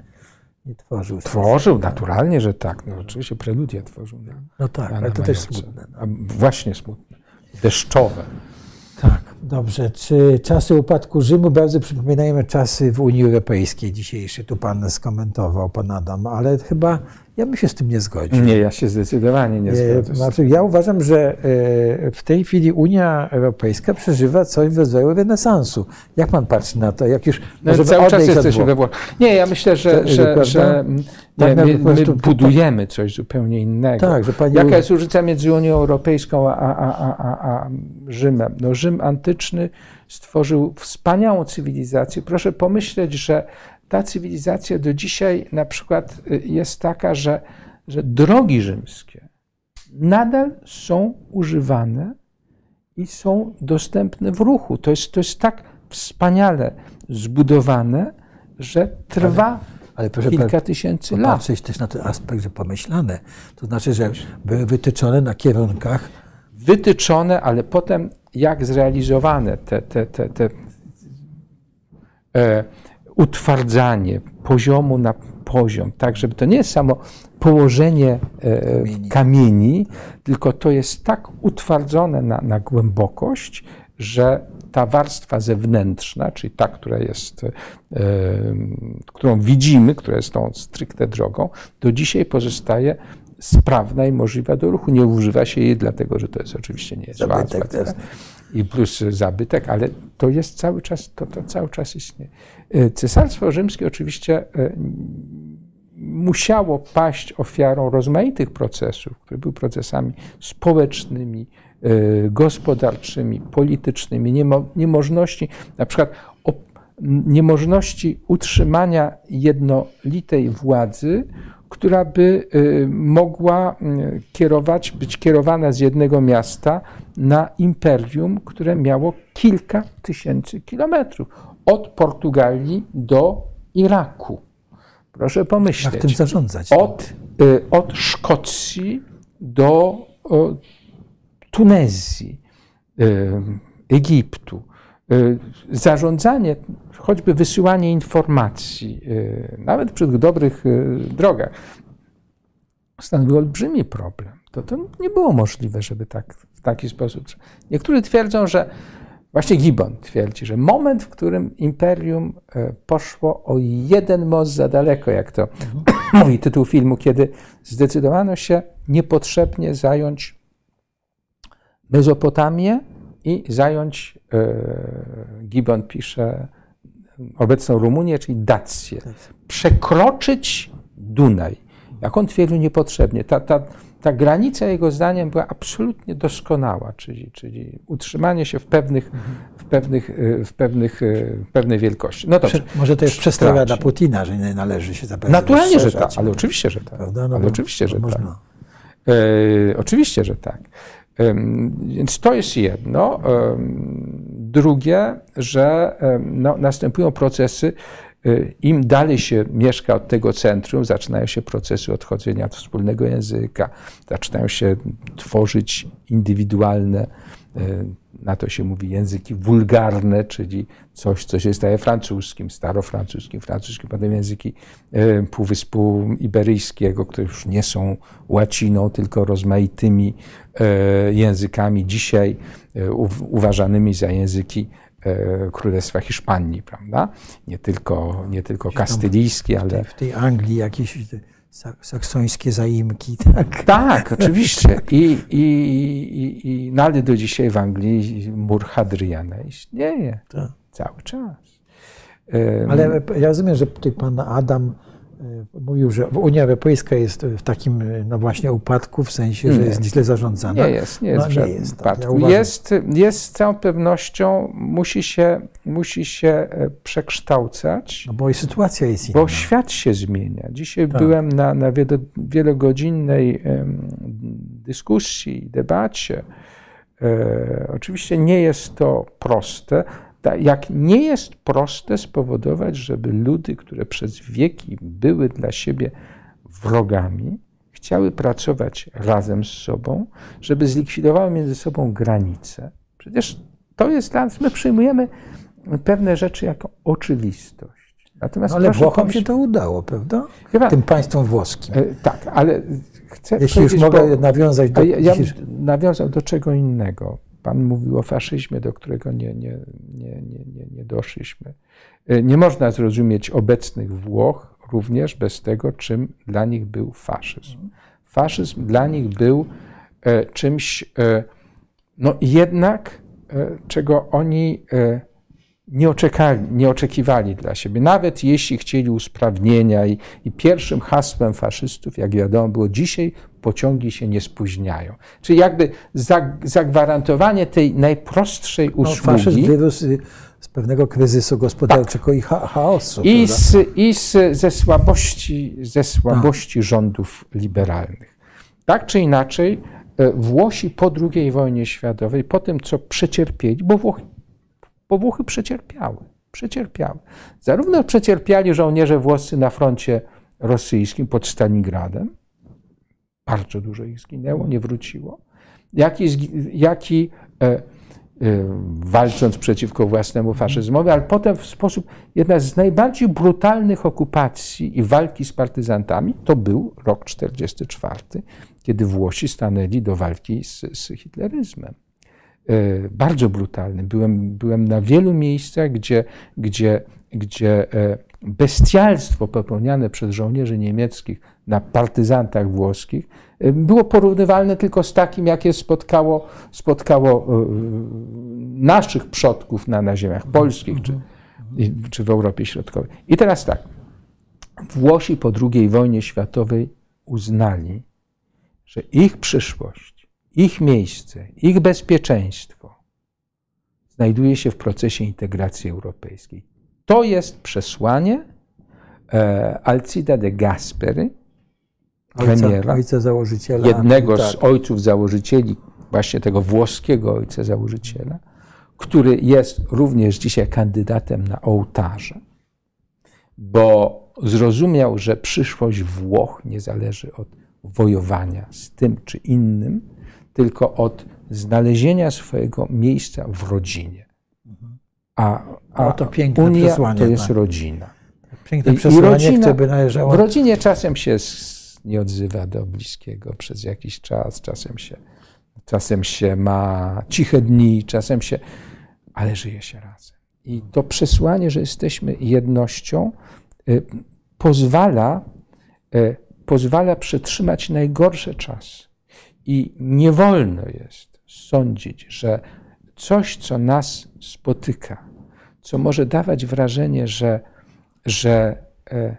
nie tworzył. Tworzył, naturalnie, że tak. No, oczywiście preludia tworzył. Na, no tak, ale to też smutne. No. A właśnie smutne deszczowe. Tak, dobrze. Czy czasy upadku Rzymu bardzo przypominają czasy w Unii Europejskiej dzisiejsze? Tu pan skomentował, pan Adam, ale chyba ja bym się z tym nie zgodził. Nie, ja się zdecydowanie nie zgodzę. Znaczy, ja uważam, że e, w tej chwili Unia Europejska przeżywa coś w rodzaju renesansu. Jak pan patrzy na to? Jak już no, cały czas jesteśmy we Włoszech. Nie, ja myślę, że, to, że, że nie, my, my budujemy coś zupełnie innego. Tak, że pani... Jaka jest różnica między Unią Europejską a, a, a, a, a Rzymem? No, Rzym antyczny stworzył wspaniałą cywilizację. Proszę pomyśleć, że ta cywilizacja do dzisiaj na przykład y, jest taka, że, że drogi rzymskie nadal są używane i są dostępne w ruchu. To jest, to jest tak wspaniale zbudowane, że trwa ale, ale proszę kilka tysięcy lat. Patrzeć też na ten aspekt, że pomyślane. To znaczy, że były wytyczone na kierunkach. Wytyczone, ale potem jak zrealizowane te, te, te, te e, utwardzanie poziomu na poziom, tak, żeby to nie jest samo położenie e, kamieni, kamieni tylko to jest tak utwardzone na, na głębokość, że ta warstwa zewnętrzna, czyli ta, która jest, e, którą widzimy, która jest tą stricte drogą, do dzisiaj pozostaje sprawna i możliwa do ruchu. Nie używa się jej dlatego, że to jest oczywiście nie jest łatwe i plus zabytek, ale to jest cały czas, to, to cały czas istnieje. E, Cesarstwo Rzymskie oczywiście e, musiało paść ofiarą rozmaitych procesów, które były procesami społecznymi, e, gospodarczymi, politycznymi, niemożności, na przykład niemożności utrzymania jednolitej władzy, która by y, mogła y, kierować, być kierowana z jednego miasta na imperium, które miało kilka tysięcy kilometrów od Portugalii do Iraku. Proszę pomyśleć. Jak tym zarządzać? Od, y, od Szkocji do Tunezji, Egiptu. Zarządzanie choćby wysyłanie informacji, y, nawet przy dobrych y, drogach, stanowił olbrzymi problem. To, to nie było możliwe, żeby tak, w taki sposób. Niektórzy twierdzą, że właśnie Gibbon twierdzi, że moment, w którym imperium y, poszło o jeden most za daleko, jak to mhm. mówi tytuł filmu, kiedy zdecydowano się niepotrzebnie zająć Mezopotamię i zająć, Gibbon pisze, obecną Rumunię, czyli Dację. Przekroczyć Dunaj. Jak on twierdził, niepotrzebnie. Ta, ta, ta granica, jego zdaniem, była absolutnie doskonała, czyli, czyli utrzymanie się w pewnych, w pewnych, w pewnych, w pewnej wielkości. No dobrze. Może to jest przestraga dla Putina, że nie należy się zapewne Naturalnie, że tak, ale oczywiście, że tak. No ale oczywiście, że tak. E, oczywiście, że tak. Więc to jest jedno. Drugie, że no, następują procesy, y, im dalej się mieszka od tego centrum, zaczynają się procesy odchodzenia od wspólnego języka, zaczynają się tworzyć indywidualne y, na to się mówi języki wulgarne, czyli coś, co się staje francuskim, starofrancuskim, francuskim, potem języki e, Półwyspu Iberyjskiego, które już nie są łaciną, tylko rozmaitymi językami, dzisiaj e, uważanymi za języki Królestwa Hiszpanii, prawda? Nie tylko, nie tylko kastylijskie, ale... W tej Anglii jakieś saksońskie zaimki, tak? Tak, oczywiście. I, i, i, i no do dzisiaj w Anglii mur Hadriana istnieje tak. cały czas. Ale ja rozumiem, że tutaj pan Adam E, mówił, że Unia Europejska jest w takim, e, no właśnie, upadku, w sensie, że nie. jest źle zarządzana. Nie jest, nie jest, no, nie jest upadku. Ja jest, jest z całą pewnością, musi się, musi się e, przekształcać. No bo i sytuacja jest inna. Bo świat się zmienia. Dzisiaj tak. byłem na, na wielogodzinnej dyskusji, debacie. E, oczywiście nie jest to proste, jak nie jest proste spowodować, żeby ludy, które przez wieki były dla siebie wrogami, chciały pracować razem z sobą, żeby zlikwidowały między sobą granice. Przecież to jest dla nas, my przyjmujemy pewne rzeczy jako oczywistość. Natomiast no ale Włochom się to udało, prawda? Chyba, Tym państwom włoskim. E, tak, ale chcę Jeśli już mogę nawiązać do... Ja, ja nawiązał do czego innego. Pan mówił o faszyzmie, do którego nie, nie, nie, nie, nie doszliśmy. E, nie można zrozumieć obecnych Włoch również bez tego, czym dla nich był faszyzm. Faszyzm dla nich był e, czymś, e, no jednak, czego oni nie, oczekali, nie oczekiwali dla siebie. Nawet jeśli chcieli usprawnienia i, i, pierwszym hasłem faszystów, jak wiadomo, było dzisiaj pociągi się nie spóźniają. Czyli jakby zagwarantowanie tej najprostszej no, usługi. No, faszyzm wyrósł z pewnego kryzysu gospodarczego tak. i chaosu. I, z, i z, ze słabości, ze słabości tak. rządów liberalnych. Tak czy inaczej, e, Włosi po II wojnie światowej, po tym co przecierpieli, bo Włochy bo Włochy przecierpiały. Przecierpiały. Zarówno przecierpiali żołnierze włoscy na froncie rosyjskim pod Stalingradem, bardzo dużo ich zginęło, nie wróciło, jak i, jak i e, e, walcząc przeciwko własnemu faszyzmowi, ale potem w sposób, jedna z najbardziej brutalnych okupacji i walki z partyzantami to był rok 1944, kiedy Włosi stanęli do walki z, z hitleryzmem. E, bardzo brutalny. Byłem, byłem na wielu miejscach, gdzie, gdzie, gdzie bestialstwo popełniane przez żołnierzy niemieckich na partyzantach włoskich e, było porównywalne tylko z takim, jakie spotkało, spotkało naszych przodków na, na ziemiach polskich czy, czy w Europie Środkowej. I teraz tak. Włosi po II wojnie światowej uznali, że ich przyszłość ich miejsce, ich bezpieczeństwo znajduje się w procesie integracji europejskiej. To jest przesłanie e, Alcida de Gasperi, premiera, ojca, założyciela, jednego tak. z ojców założycieli, właśnie tego włoskiego ojca założyciela, który jest również dzisiaj kandydatem na ołtarze, bo zrozumiał, że przyszłość Włoch nie zależy od wojowania z tym czy innym, tylko od znalezienia swojego miejsca w rodzinie. A, a to piękne Unia to jest tak. rodzina. Piękne przesłanie, rodzina, które by należało... W rodzinie czasem się nie odzywa do bliskiego przez jakiś czas, czasem się, czasem się ma ciche dni, czasem się... ale żyje się razem. I to przesłanie, że jesteśmy jednością, y, pozwala, y, pozwala przetrzymać najgorsze czasy. I nie wolno jest sądzić, że coś, co nas spotyka, co może dawać wrażenie, że, że e,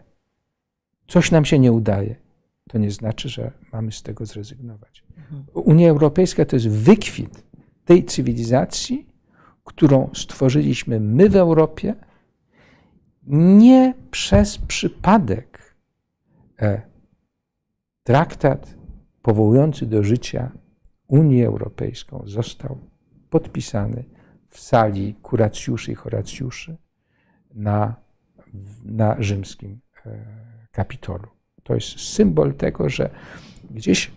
coś nam się nie udaje, to nie znaczy, że mamy z tego zrezygnować. Unia Europejska to jest wykwit tej cywilizacji, którą stworzyliśmy my w Europie, nie przez przypadek. E, traktat powołujący do życia Unię Europejską został podpisany w sali kuracjuszy i horacjuszy na, na rzymskim e, Kapitolu. To jest symbol tego, że gdzieś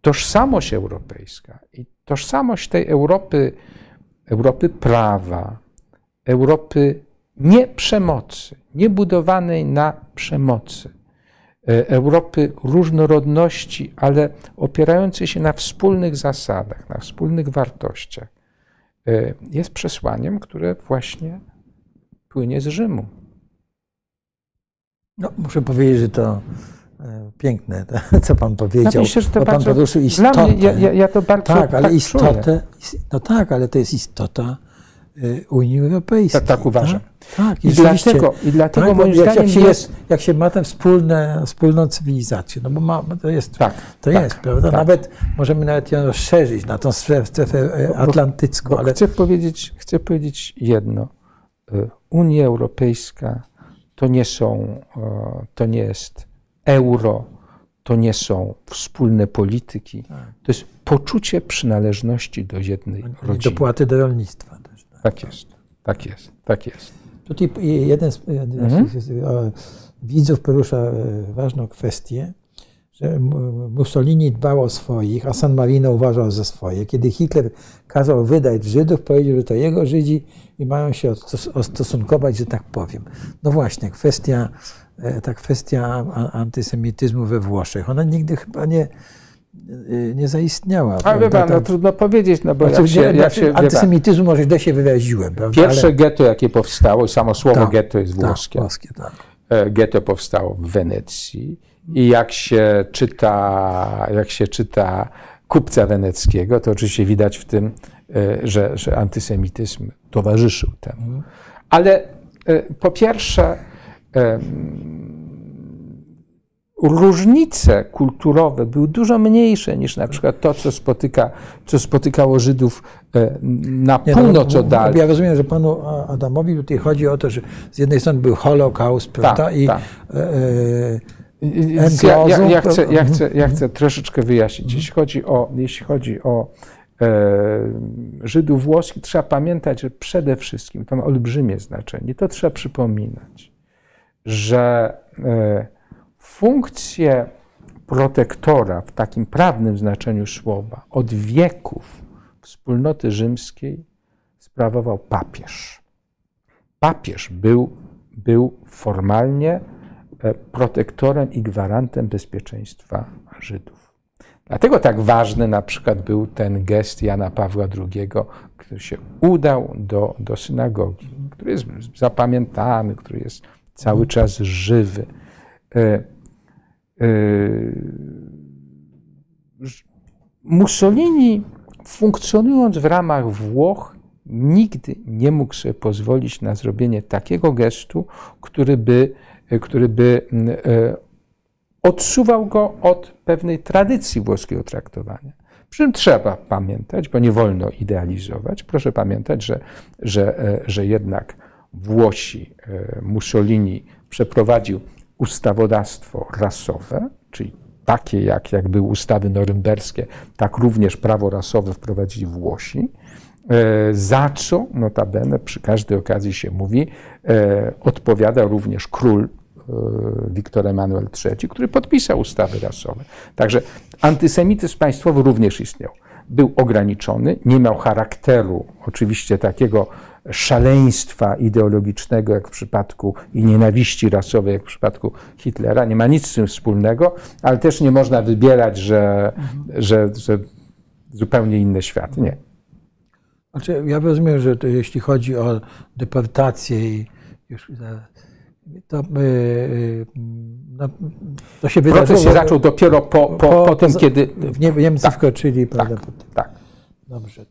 tożsamość europejska i tożsamość tej Europy, Europy prawa, Europy nie przemocy, nie budowanej na przemocy, e, Europy różnorodności, ale opierającej się na wspólnych zasadach, na wspólnych wartościach, e, jest przesłaniem, które właśnie płynie z Rzymu. No, muszę powiedzieć, że to e, piękne, to, co pan powiedział. Ja myślę, że to bardzo, pan poruszył istotę. Mnie, ja, ja, to bardzo tak, ale tak istotę, no tak, ale to jest istota e, Unii Europejskiej. Tak, tak uważam. Tak, tak i, dlatego, i dlatego tak, moim jak, zdaniem jak się, jest, jak się ma tę wspólne, wspólną cywilizację, no bo ma, to jest, tak, to tak, jest prawda? Tak. Nawet możemy nawet ją rozszerzyć na tą strefę e, atlantycką. Bo, bo ale... chcę, powiedzieć, chcę powiedzieć jedno. Unia Europejska to nie są, e, to nie jest euro, to nie są wspólne polityki. Tak. To jest poczucie przynależności do jednej I rodziny. Dopłaty do rolnictwa też. Tak. tak jest, tak jest, tak jest. Tutaj jeden z mhm. widzów porusza e, ważną kwestię, że Mussolini dbał o swoich, a San Marino uważał za swoje. Kiedy Hitler kazał wydać Żydów, powiedział, że to jego Żydzi i mają się ostosunkować, że tak powiem. No właśnie, kwestia, e, ta kwestia antysemityzmu we Włoszech, ona nigdy chyba nie, e, nie zaistniała. Ale wie pan, no trudno powiedzieć, no bo znaczy, jak się, jak się, Antysemityzmu może źle się wyraziłem. Prawda? Pierwsze Ale... getto, jakie powstało, samo słowo tak, getto jest tak, włoskie. Tak, włoskie tak. Getto powstało w Wenecji i jak się czyta, jak się czyta kupca weneckiego, to oczywiście widać w tym, e, że, że antysemityzm towarzyszył temu. Ale e, po pierwsze, e, różnice kulturowe były dużo mniejsze niż na przykład to, co, spotyka, co spotykało Żydów na Nie, no, północ no, od Alp. Ja rozumiem, że panu Adamowi tutaj chodzi o to, że z jednej strony był Holokaust, prawda? Tak, I, tak. Ja, ja, ja, chcę, ja, chcę, ja chcę troszeczkę wyjaśnić. Jeśli chodzi o, jeśli chodzi o e, Żydów włoskich, trzeba pamiętać, że przede wszystkim to ma olbrzymie znaczenie. To trzeba przypominać, że e, funkcję protektora w takim prawnym znaczeniu słowa od wieków wspólnoty rzymskiej sprawował papież. Papież był, był formalnie protektorem i gwarantem bezpieczeństwa Żydów. Dlatego tak ważny na przykład był ten gest Jana Pawła II, który się udał do, do synagogi, który jest zapamiętany, który jest cały czas żywy. E, e, Mussolini, funkcjonując w ramach Włoch, nigdy nie mógł sobie pozwolić na zrobienie takiego gestu, który by który by mm, e, odsuwał go od pewnej tradycji włoskiego traktowania. Przy czym trzeba pamiętać, bo nie wolno idealizować, proszę pamiętać, że, że, e, że jednak Włosi, e, Mussolini przeprowadził ustawodawstwo rasowe, czyli takie jak, jak były ustawy norymberskie, tak również prawo rasowe wprowadzili Włosi. Za co, notabene, przy każdej okazji się mówi, odpowiada również król E, Wiktor Emanuel III, który podpisał ustawy rasowe. Także antysemityzm państwowy również istniał. Był ograniczony, nie miał charakteru oczywiście takiego szaleństwa ideologicznego, jak w przypadku i nienawiści rasowej, jak w przypadku Hitlera. Nie ma nic z tym wspólnego, ale też nie można wybierać, że, że, że zupełnie inny świat. Nie. Znaczy, ja rozumiem, że jeśli chodzi o deportację i już to, yy, no, to się wydarzyło. Proces się zaczął dopiero po, po, po, po tym, kiedy. W Niemcy tak, wkroczyli, prawda? Tak, tak. Dobrze.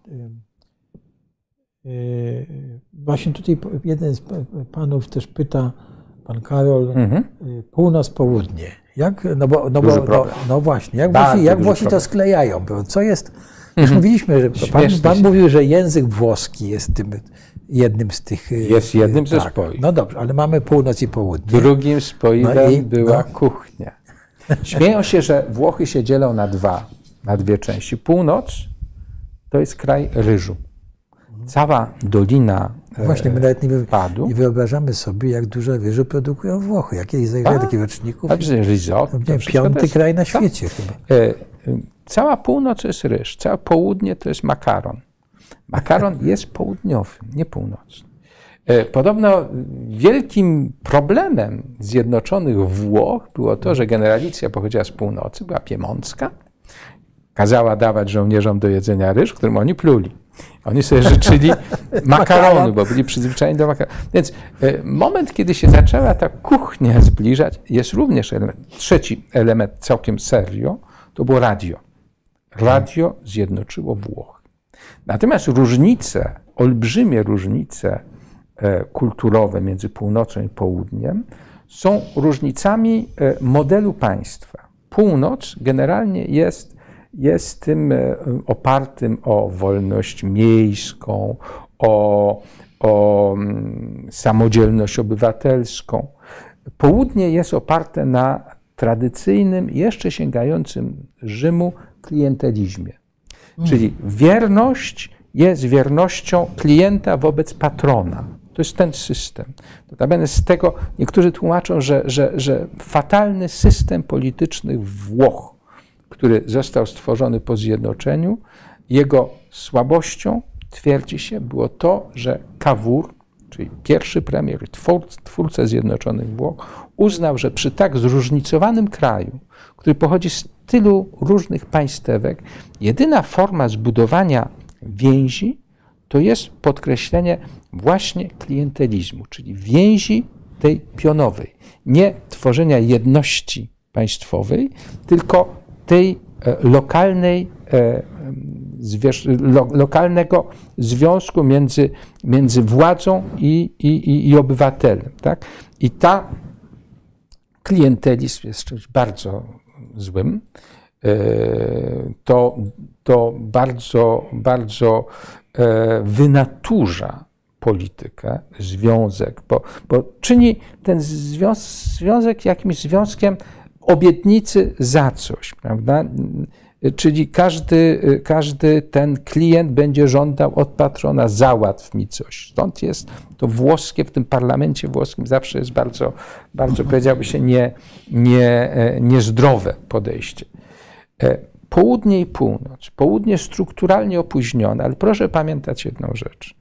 Yy, właśnie tutaj jeden z panów też pyta, pan Karol, mhm. północ, południe. Jak, no, bo, no, bo, no, no, właśnie, jak Włosi, jak Włosi to sklejają? Co jest, już mhm. mówiliśmy, że pan, pan mówił, że język włoski jest tym jednym z tych. Y, jest jednym ze tak. spoi. No dobrze, ale mamy północ i południe. Drugim spoiwem no była no. kuchnia. Śmieją się, że Włochy się dzielą na dwa. na dwie części. Północ to jest kraj ryżu. Cała dolina Właśnie, my nawet nie, padu. nie wyobrażamy sobie, jak dużo ryżu produkują Włochy. Jakieś zajrzałem takich roczników. Także risotto. No, piąty jest, kraj na świecie tak. chyba. Cała północ to jest ryż, całe południe to jest makaron. Makaron jest południowy, nie północny. E, podobno wielkim problemem zjednoczonych Włoch było to, że generalicja pochodziła z północy, była piemoncka, kazała dawać żołnierzom do jedzenia ryż, którym oni pluli. Oni sobie życzyli makaronu, bo byli przyzwyczajeni do makaronu. Więc e, moment, kiedy się zaczęła ta kuchnia zbliżać, jest również element. Trzeci element całkiem serio, to było radio. Radio zjednoczyło Włochy. Natomiast różnice, olbrzymie różnice e, kulturowe między północą i południem są różnicami e, modelu państwa. Północ generalnie jest jest tym e, opartym o wolność miejską, o, o mm, samodzielność obywatelską. Południe jest oparte na tradycyjnym, jeszcze sięgającym Rzymu klientelizmie. Mm. Czyli wierność jest wiernością klienta wobec patrona. To jest ten system. Notabene z tego niektórzy tłumaczą, że, że, że fatalny system polityczny Włoch który został stworzony po zjednoczeniu, jego słabością, twierdzi się, było to, że Cavour, czyli pierwszy premier, twórca Zjednoczonych Włoch, uznał, że przy tak zróżnicowanym kraju, który pochodzi z tylu różnych państewek, jedyna forma zbudowania więzi to jest podkreślenie właśnie klientelizmu, czyli więzi tej pionowej, nie tworzenia jedności państwowej, tylko tej e, lokalnej, e, lokalnego związku między, między władzą i, i, i obywatelem. Tak? I ta klientelizm jest czymś bardzo złym. E, to, to bardzo, bardzo wynaturza politykę, związek, bo, bo czyni ten związek jakimś związkiem obietnicy za coś, prawda? Czyli każdy, każdy ten klient będzie żądał od patrona załatw mi coś. Stąd jest to włoskie, w tym parlamencie włoskim zawsze jest bardzo, bardzo powiedziałby się, nie, nie, niezdrowe podejście. E, południe i północ. Południe strukturalnie opóźnione, ale proszę pamiętać jedną rzecz.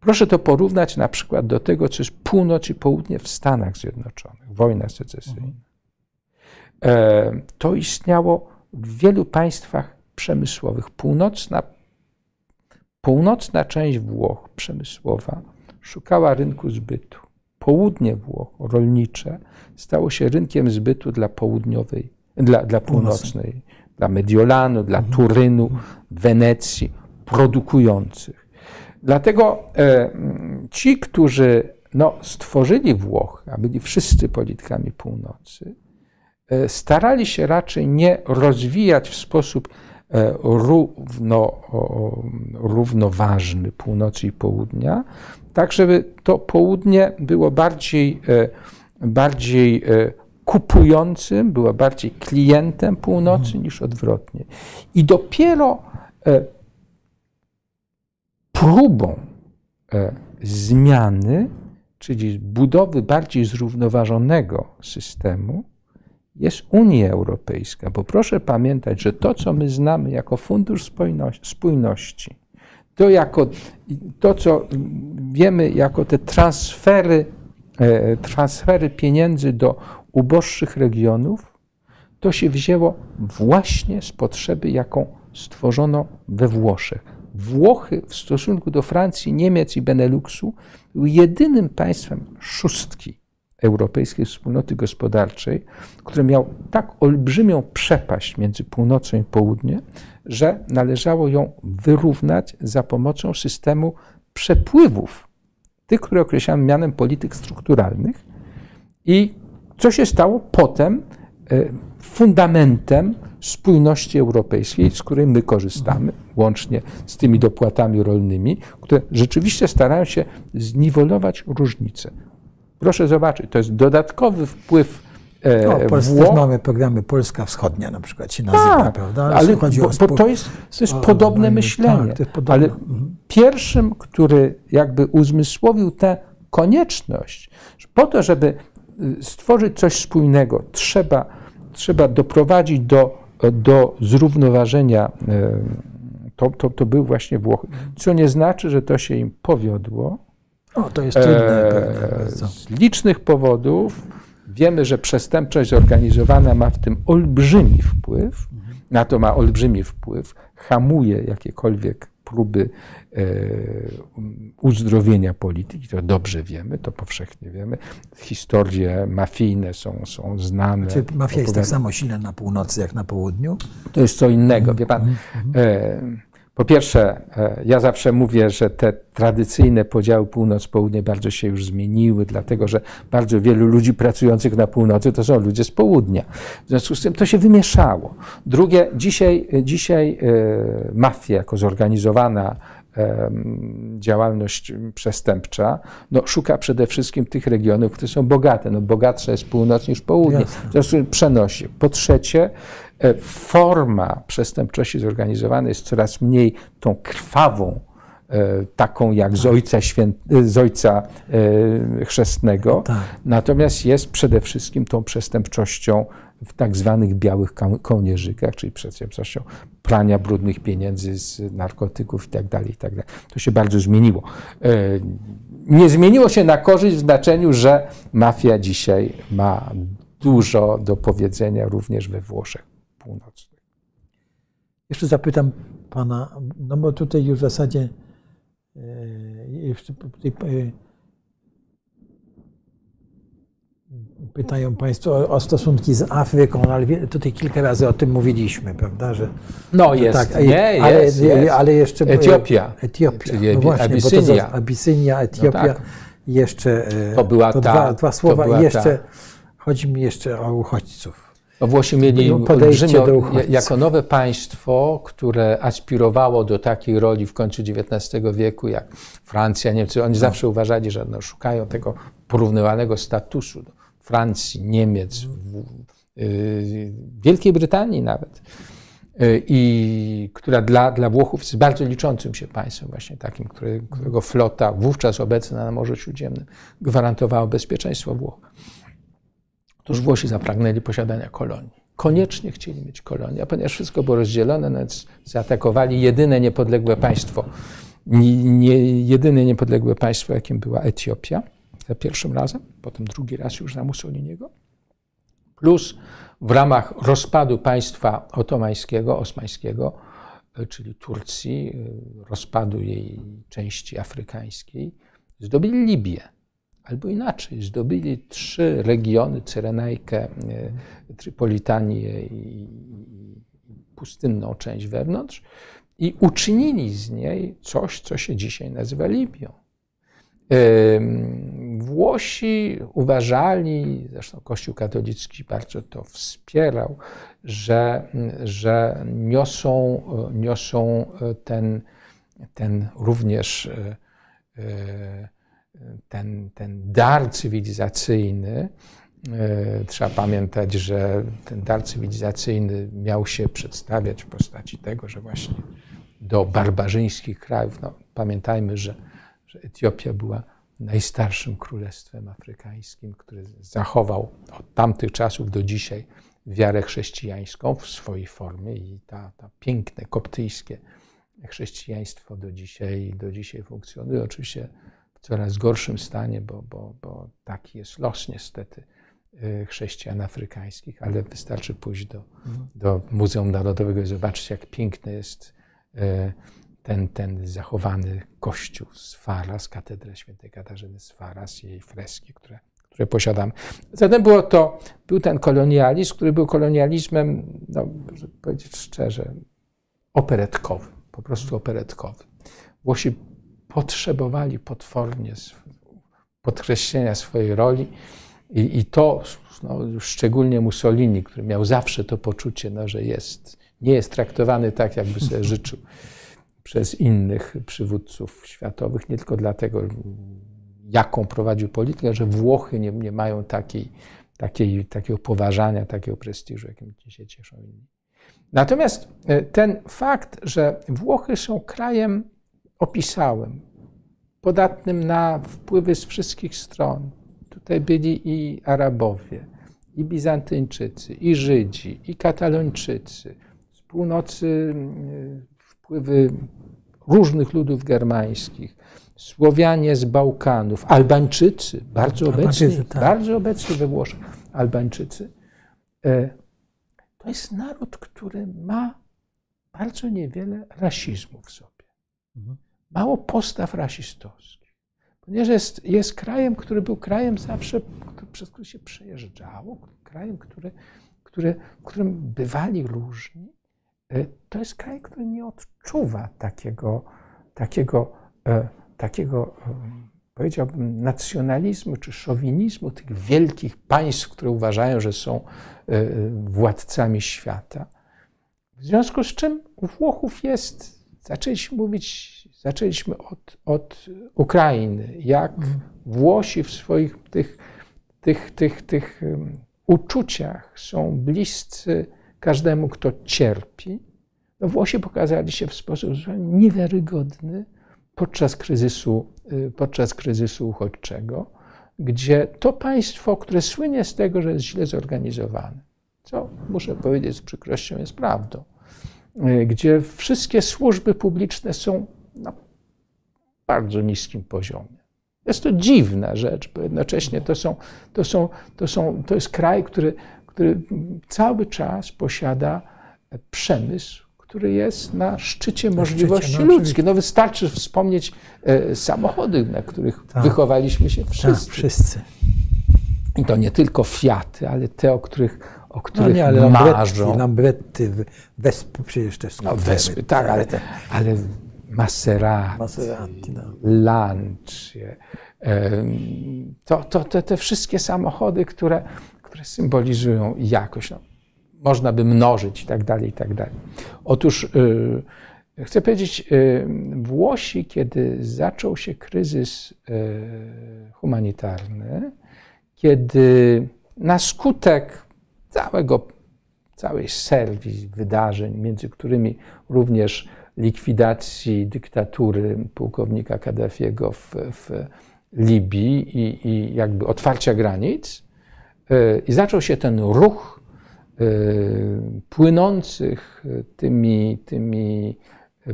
Proszę to porównać na przykład do tego, co jest północ i południe w Stanach Zjednoczonych, wojna secesyjna. E, to istniało w wielu państwach przemysłowych. Północna, północna część Włoch przemysłowa szukała rynku zbytu. Południe Włoch, rolnicze, stało się rynkiem zbytu dla południowej, dla, dla północnej, dla Mediolanu, dla mhm. Turynu, Wenecji, produkujących. Dlatego e, ci, którzy no, stworzyli Włochy, a byli wszyscy politykami północy, starali się raczej nie rozwijać w sposób e, równo, równoważny północy i południa, tak żeby to południe było bardziej, e, bardziej kupującym, było bardziej klientem północy mhm. niż odwrotnie. I dopiero próbą zmiany, czyli budowy bardziej zrównoważonego systemu, jest Unia Europejska, bo proszę pamiętać, że to, co my znamy jako Fundusz Spójności, to, jako, to co wiemy jako te transfery, e, transfery pieniędzy do uboższych regionów, to się wzięło właśnie z potrzeby, jaką stworzono we Włoszech. Włochy w stosunku do Francji, Niemiec i Beneluxu były jedynym państwem szóstki Europejskiej Wspólnoty Gospodarczej, który miał tak olbrzymią przepaść między północą i południem, że należało ją wyrównać za pomocą systemu przepływów, tych, które określamy mianem polityk strukturalnych. I co się stało potem e, fundamentem spójności europejskiej, z której my korzystamy, łącznie z tymi dopłatami rolnymi, które rzeczywiście starają się zniwelować różnice. Proszę zobaczyć, to jest dodatkowy wpływ No, w Polsce Włoch... mamy programy Polska Wschodnia na przykład się nazywa, tak, prawda? Ale, ale chodzi bo, o to jest, to jest o, podobne myślenie. Tak, jest podobne. Ale mhm. pierwszym, który jakby uzmysłowił tę konieczność, że po to, żeby y, stworzyć coś spójnego, trzeba, trzeba doprowadzić do, do zrównoważenia to, to, to był właśnie Włochy. Co nie znaczy, że to się im powiodło. O, to jest trudne. E, z licznych powodów wiemy, że przestępczość zorganizowana ma w tym olbrzymi wpływ. Na to ma olbrzymi wpływ, hamuje jakiekolwiek próby e, uzdrowienia polityki, to dobrze wiemy, to powszechnie wiemy. Historie mafijne są, są znane. Czy mafia jest tak samo silna na północy, jak na południu? To jest co innego, wie pan. Mm -hmm. Po pierwsze, e, ja zawsze mówię, że te tradycyjne podziały północ-południe bardzo się już zmieniły, dlatego że bardzo wielu ludzi pracujących na północy to są ludzie z południa. W związku z tym to się wymieszało. Drugie, dzisiaj, dzisiaj e, mafia jako zorganizowana działalność przestępcza, no, szuka przede wszystkim tych regionów, które są bogate. No, bogatsza jest północ niż południe. W związku z tym przenosi. Po trzecie, E, forma przestępczości zorganizowanej jest coraz mniej tą krwawą, e, taką jak z ojca, święt, e, z ojca chrzestnego, tak. natomiast jest przede wszystkim tą przestępczością w tak zwanych białych kołnierzykach, czyli przestępczością prania brudnych pieniędzy z narkotyków itd. Tak itd. Tak to się bardzo zmieniło. Nie zmieniło się na korzyść w znaczeniu, że mafia dzisiaj ma dużo do powiedzenia również we Włoszech północnych. Jeszcze zapytam Pana, no bo tutaj już w zasadzie e, e, pytają Państwo o, o, stosunki z Afryką, no ale tutaj kilka razy o tym mówiliśmy, prawda? Że, no jest, tak, nie, ale, jest, jest. ale jeszcze... Etiopia. Etiopia, czyli no właśnie, Abysynia. Abysynia, Etiopia, no tak. jeszcze... E, to była to ta... Dwa, dwa słowa, jeszcze... Ta. Chodzi mi jeszcze o uchodźców. No Włosi mieli olbrzymią, jako nowe państwo, które aspirowało do takiej roli w końcu XIX wieku, jak Francja, Niemcy. Oni no. zawsze uważali, że no, szukają tego porównywalnego statusu Francji, Niemiec, w, y, Wielkiej Brytanii nawet. Y, I która dla, dla Włochów jest bardzo liczącym się państwem, właśnie takim, który, którego flota, wówczas obecna na Morzu Śródziemnym, gwarantowała bezpieczeństwo Włoch. Otóż Włosi zapragnęli posiadania kolonii. Koniecznie chcieli mieć kolonię, a ponieważ wszystko było rozdzielone, no więc zaatakowali jedyne niepodległe państwo, nie, nie, jedyne niepodległe państwo, jakim była Etiopia, za pierwszym razem, potem drugi raz już na Mussoliniego, plus w ramach rozpadu państwa otomańskiego, osmańskiego, czyli Turcji, rozpadu jej części afrykańskiej, zdobyli Libię. Albo inaczej, zdobyli trzy regiony, Cyrenajkę, e, Trypolitanię i pustynną część wewnątrz i uczynili z niej coś, co się dzisiaj nazywa Libią. Włosi uważali, zresztą Kościół katolicki bardzo to wspierał, że, że niosą, niosą ten, ten również e, ten, ten dar cywilizacyjny, e, trzeba pamiętać, że ten dar cywilizacyjny miał się przedstawiać w postaci tego, że właśnie do barbarzyńskich krajów, no, pamiętajmy, że, że Etiopia była najstarszym królestwem afrykańskim, który zachował od tamtych czasów do dzisiaj wiarę chrześcijańską w swojej formie i ta, ta piękne koptyjskie chrześcijaństwo do dzisiaj, do dzisiaj funkcjonuje. Oczywiście coraz gorszym stanie, bo, bo, bo taki jest los niestety y, chrześcijan afrykańskich, ale wystarczy pójść do, do Muzeum Narodowego i zobaczyć, jak piękny jest y, ten, ten zachowany kościół z Faras, katedra świętej Katarzyny z Faras, jej freski, które, które posiadamy. Zatem było to, był ten kolonializm, który był kolonializmem, no, żeby powiedzieć szczerze, operetkowym, po prostu operetkowym. Włosi potrzebowali potwornie podkreślenia swojej roli i, i to no, szczególnie Mussolini, który miał zawsze to poczucie, no, że jest, nie jest traktowany tak, jakby sobie życzył przez innych przywódców światowych, nie tylko dlatego, jaką prowadził politykę, że Włochy nie, nie mają takiej, takiej, takiego poważania, takiego prestiżu, jakim się cieszą inni. Natomiast e, ten fakt, że Włochy są krajem, opisałem, podatnym na wpływy z wszystkich stron. Tutaj byli i Arabowie, i Bizantyńczycy, i Żydzi, i Katalończycy, z północy wpływy różnych ludów germańskich, Słowianie z Bałkanów, Albańczycy, bardzo obecni, tak. bardzo obecni we Włoszech, Albańczycy. E, to jest naród, który ma bardzo niewiele rasizmu w sobie. Mhm. Mało postaw rasistowskich. Ponieważ jest, jest krajem, który był krajem zawsze, przez który się przejeżdżało, krajem, który, który, w którym bywali różni. E, to jest kraj, który nie odczuwa takiego, takiego, e, takiego powiedziałbym, nacjonalizmu czy szowinizmu tych wielkich państw, które uważają, że są władcami świata. W związku z czym u Włochów jest, zaczęliśmy mówić, zaczęliśmy od, od Ukrainy, jak mhm. Włosi w swoich tych, tych, tych, tych uczuciach są bliscy każdemu, kto cierpi. No Włosi pokazali się w sposób niewiarygodny podczas kryzysu, y, podczas kryzysu uchodźczego, gdzie to państwo, które słynie z tego, że jest źle zorganizowane, co muszę powiedzieć z przykrością jest prawdą, y, gdzie wszystkie służby publiczne są na bardzo niskim poziomie. Jest to dziwna rzecz, bo jednocześnie to, są, to, są, to, są, to jest kraj, który, który cały czas posiada przemysł, który jest na szczycie na możliwości szczycie, no, ludzkich. No wystarczy wspomnieć e, samochody, na których tak. wychowaliśmy się wszyscy. Tak, wszyscy. I to nie tylko Fiaty, ale te, o których, o których no nie, ale marzą. Lambretty, Wespy przecież też no, Wespy, tak, ale, ale Maserati, Maserati no. Lancia, to, to, te, te wszystkie samochody, które, które symbolizują jakość. No, można by mnożyć i tak dalej, i tak dalej. Otóż yy, chcę powiedzieć, yy, Włosi, kiedy zaczął się kryzys yy, humanitarny, kiedy na skutek całego, całej serii wydarzeń, między którymi również likwidacji dyktatury pułkownika Kaddafiego w, w Libii i, i, jakby otwarcia granic, y, i zaczął się ten ruch y, płynących tymi, tymi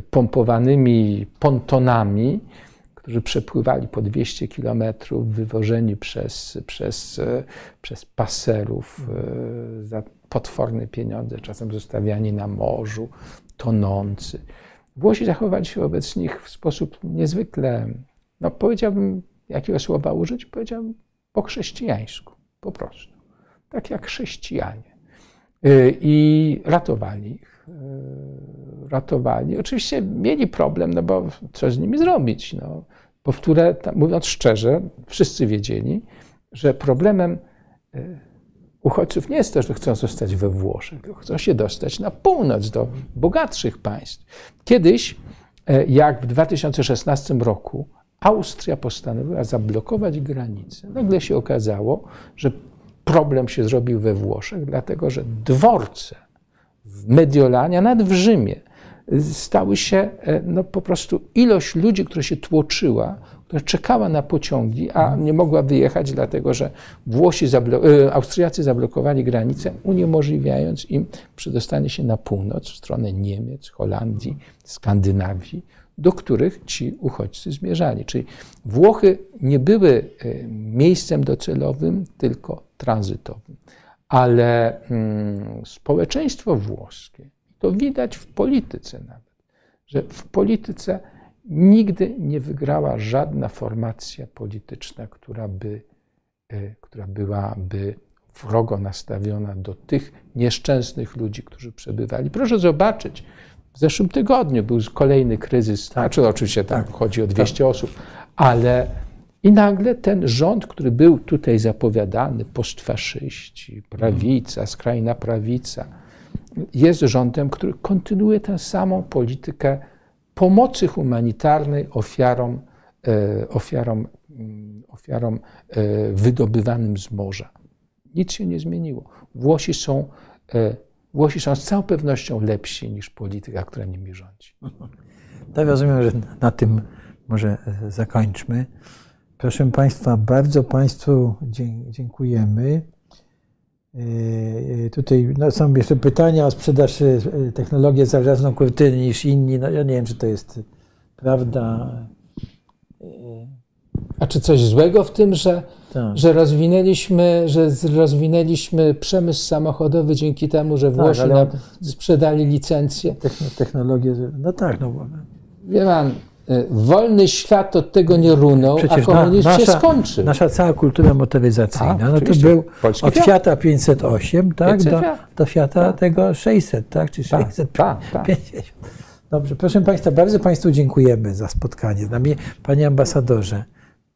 pompowanymi pontonami, którzy przepływali po 200 kilometrów, wywożeni przez, przez, przez paserów za potworne pieniądze, czasem zostawiani na morzu, tonący. Włosi zachowali się wobec nich w sposób niezwykle, no powiedziałbym, jakiego słowa użyć? Powiedziałbym po chrześcijańsku, po prostu. Tak jak chrześcijanie. Y, I ratowali ich. Y, ratowali. Oczywiście mieli problem, no bo co z nimi zrobić? No, powtórę, mówiąc szczerze, wszyscy wiedzieli, że problemem y, uchodźców nie jest to, że chcą zostać we Włoszech, chcą się dostać na północ, do bogatszych państw. Kiedyś, jak w 2016 roku, Austria postanowiła zablokować granice. Nagle się okazało, że problem się zrobił we Włoszech, dlatego że dworce w Mediolanie, a nawet w Rzymie, stały się e, no, po prostu ilość ludzi, która się tłoczyła, która czekała na pociągi, a nie mogła wyjechać, dlatego że Włosi zablo- e, Austriacy zablokowali granicę, uniemożliwiając im przedostanie się na północ, w stronę Niemiec, Holandii, Skandynawii, do których ci uchodźcy zmierzali. Czyli Włochy nie były e, miejscem docelowym, tylko tranzytowym. Ale mm, społeczeństwo włoskie, to widać w polityce nawet, że w polityce nigdy nie wygrała żadna formacja polityczna, która, by, e, która byłaby wrogo nastawiona do tych nieszczęsnych ludzi, którzy przebywali. Proszę zobaczyć, w zeszłym tygodniu był kolejny kryzys, tak. znaczy oczywiście tam tak, chodzi o 200 tak. osób, ale i nagle ten rząd, który był tutaj zapowiadany, postfaszyści, prawica, skrajna prawica, jest rządem, który kontynuuje tę samą politykę pomocy humanitarnej ofiarom, e, ofiarom, mm, ofiarom e, wydobywanym z morza. Nic się nie zmieniło. Włosi są, e, Włosi są z całą pewnością lepsi niż polityka, która nimi rządzi. Tak rozumiem, że na tym może e, zakończmy. Proszę Państwa, bardzo Państwu dziękujemy. Tutaj no, są jeszcze pytania o sprzedaż technologii za żelazną kurtynę niż inni. No, ja nie wiem, czy to jest prawda. A czy coś złego w tym, że, tak. że, rozwinęliśmy, że rozwinęliśmy przemysł samochodowy dzięki temu, że tak, Włosi tak, nam sprzedali licencję? Technologię, no tak. No. Wie pan, y, wolny świat od tego nie runął, Przecież a komunizm na, nasza, się skończył. Nasza cała kultura motoryzacyjna, tak, no to był Polski od Fiata 508 tak, do, do Fiata tak. tego 600, tak, czy 650. Tak, tak, tak. Dobrze, proszę Państwa, bardzo Państwu dziękujemy za spotkanie z nami. Panie ambasadorze,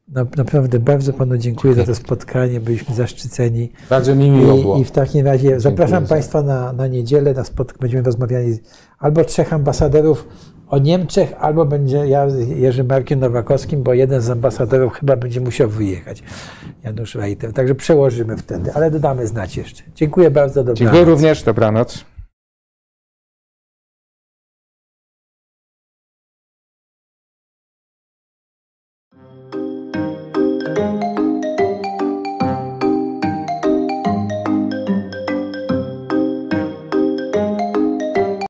naprawdę bardzo Panu dziękuję za to spotkanie, byliśmy zaszczyceni. Bardzo mi miło było. I, i w takim razie dziękuję zapraszam za. Państwa na, na niedzielę, na spotkanie, będziemy rozmawiali albo trzech ambasadorów o Niemczech, albo będzie ja z Jerzym Markiem Nowakowskim, bo jeden z ambasadorów chyba będzie musiał wyjechać, Janusz Reiter. Także przełożymy wtedy, ale dodamy znać jeszcze. Dziękuję bardzo, dobranoc. Dziękuję również, dobranoc.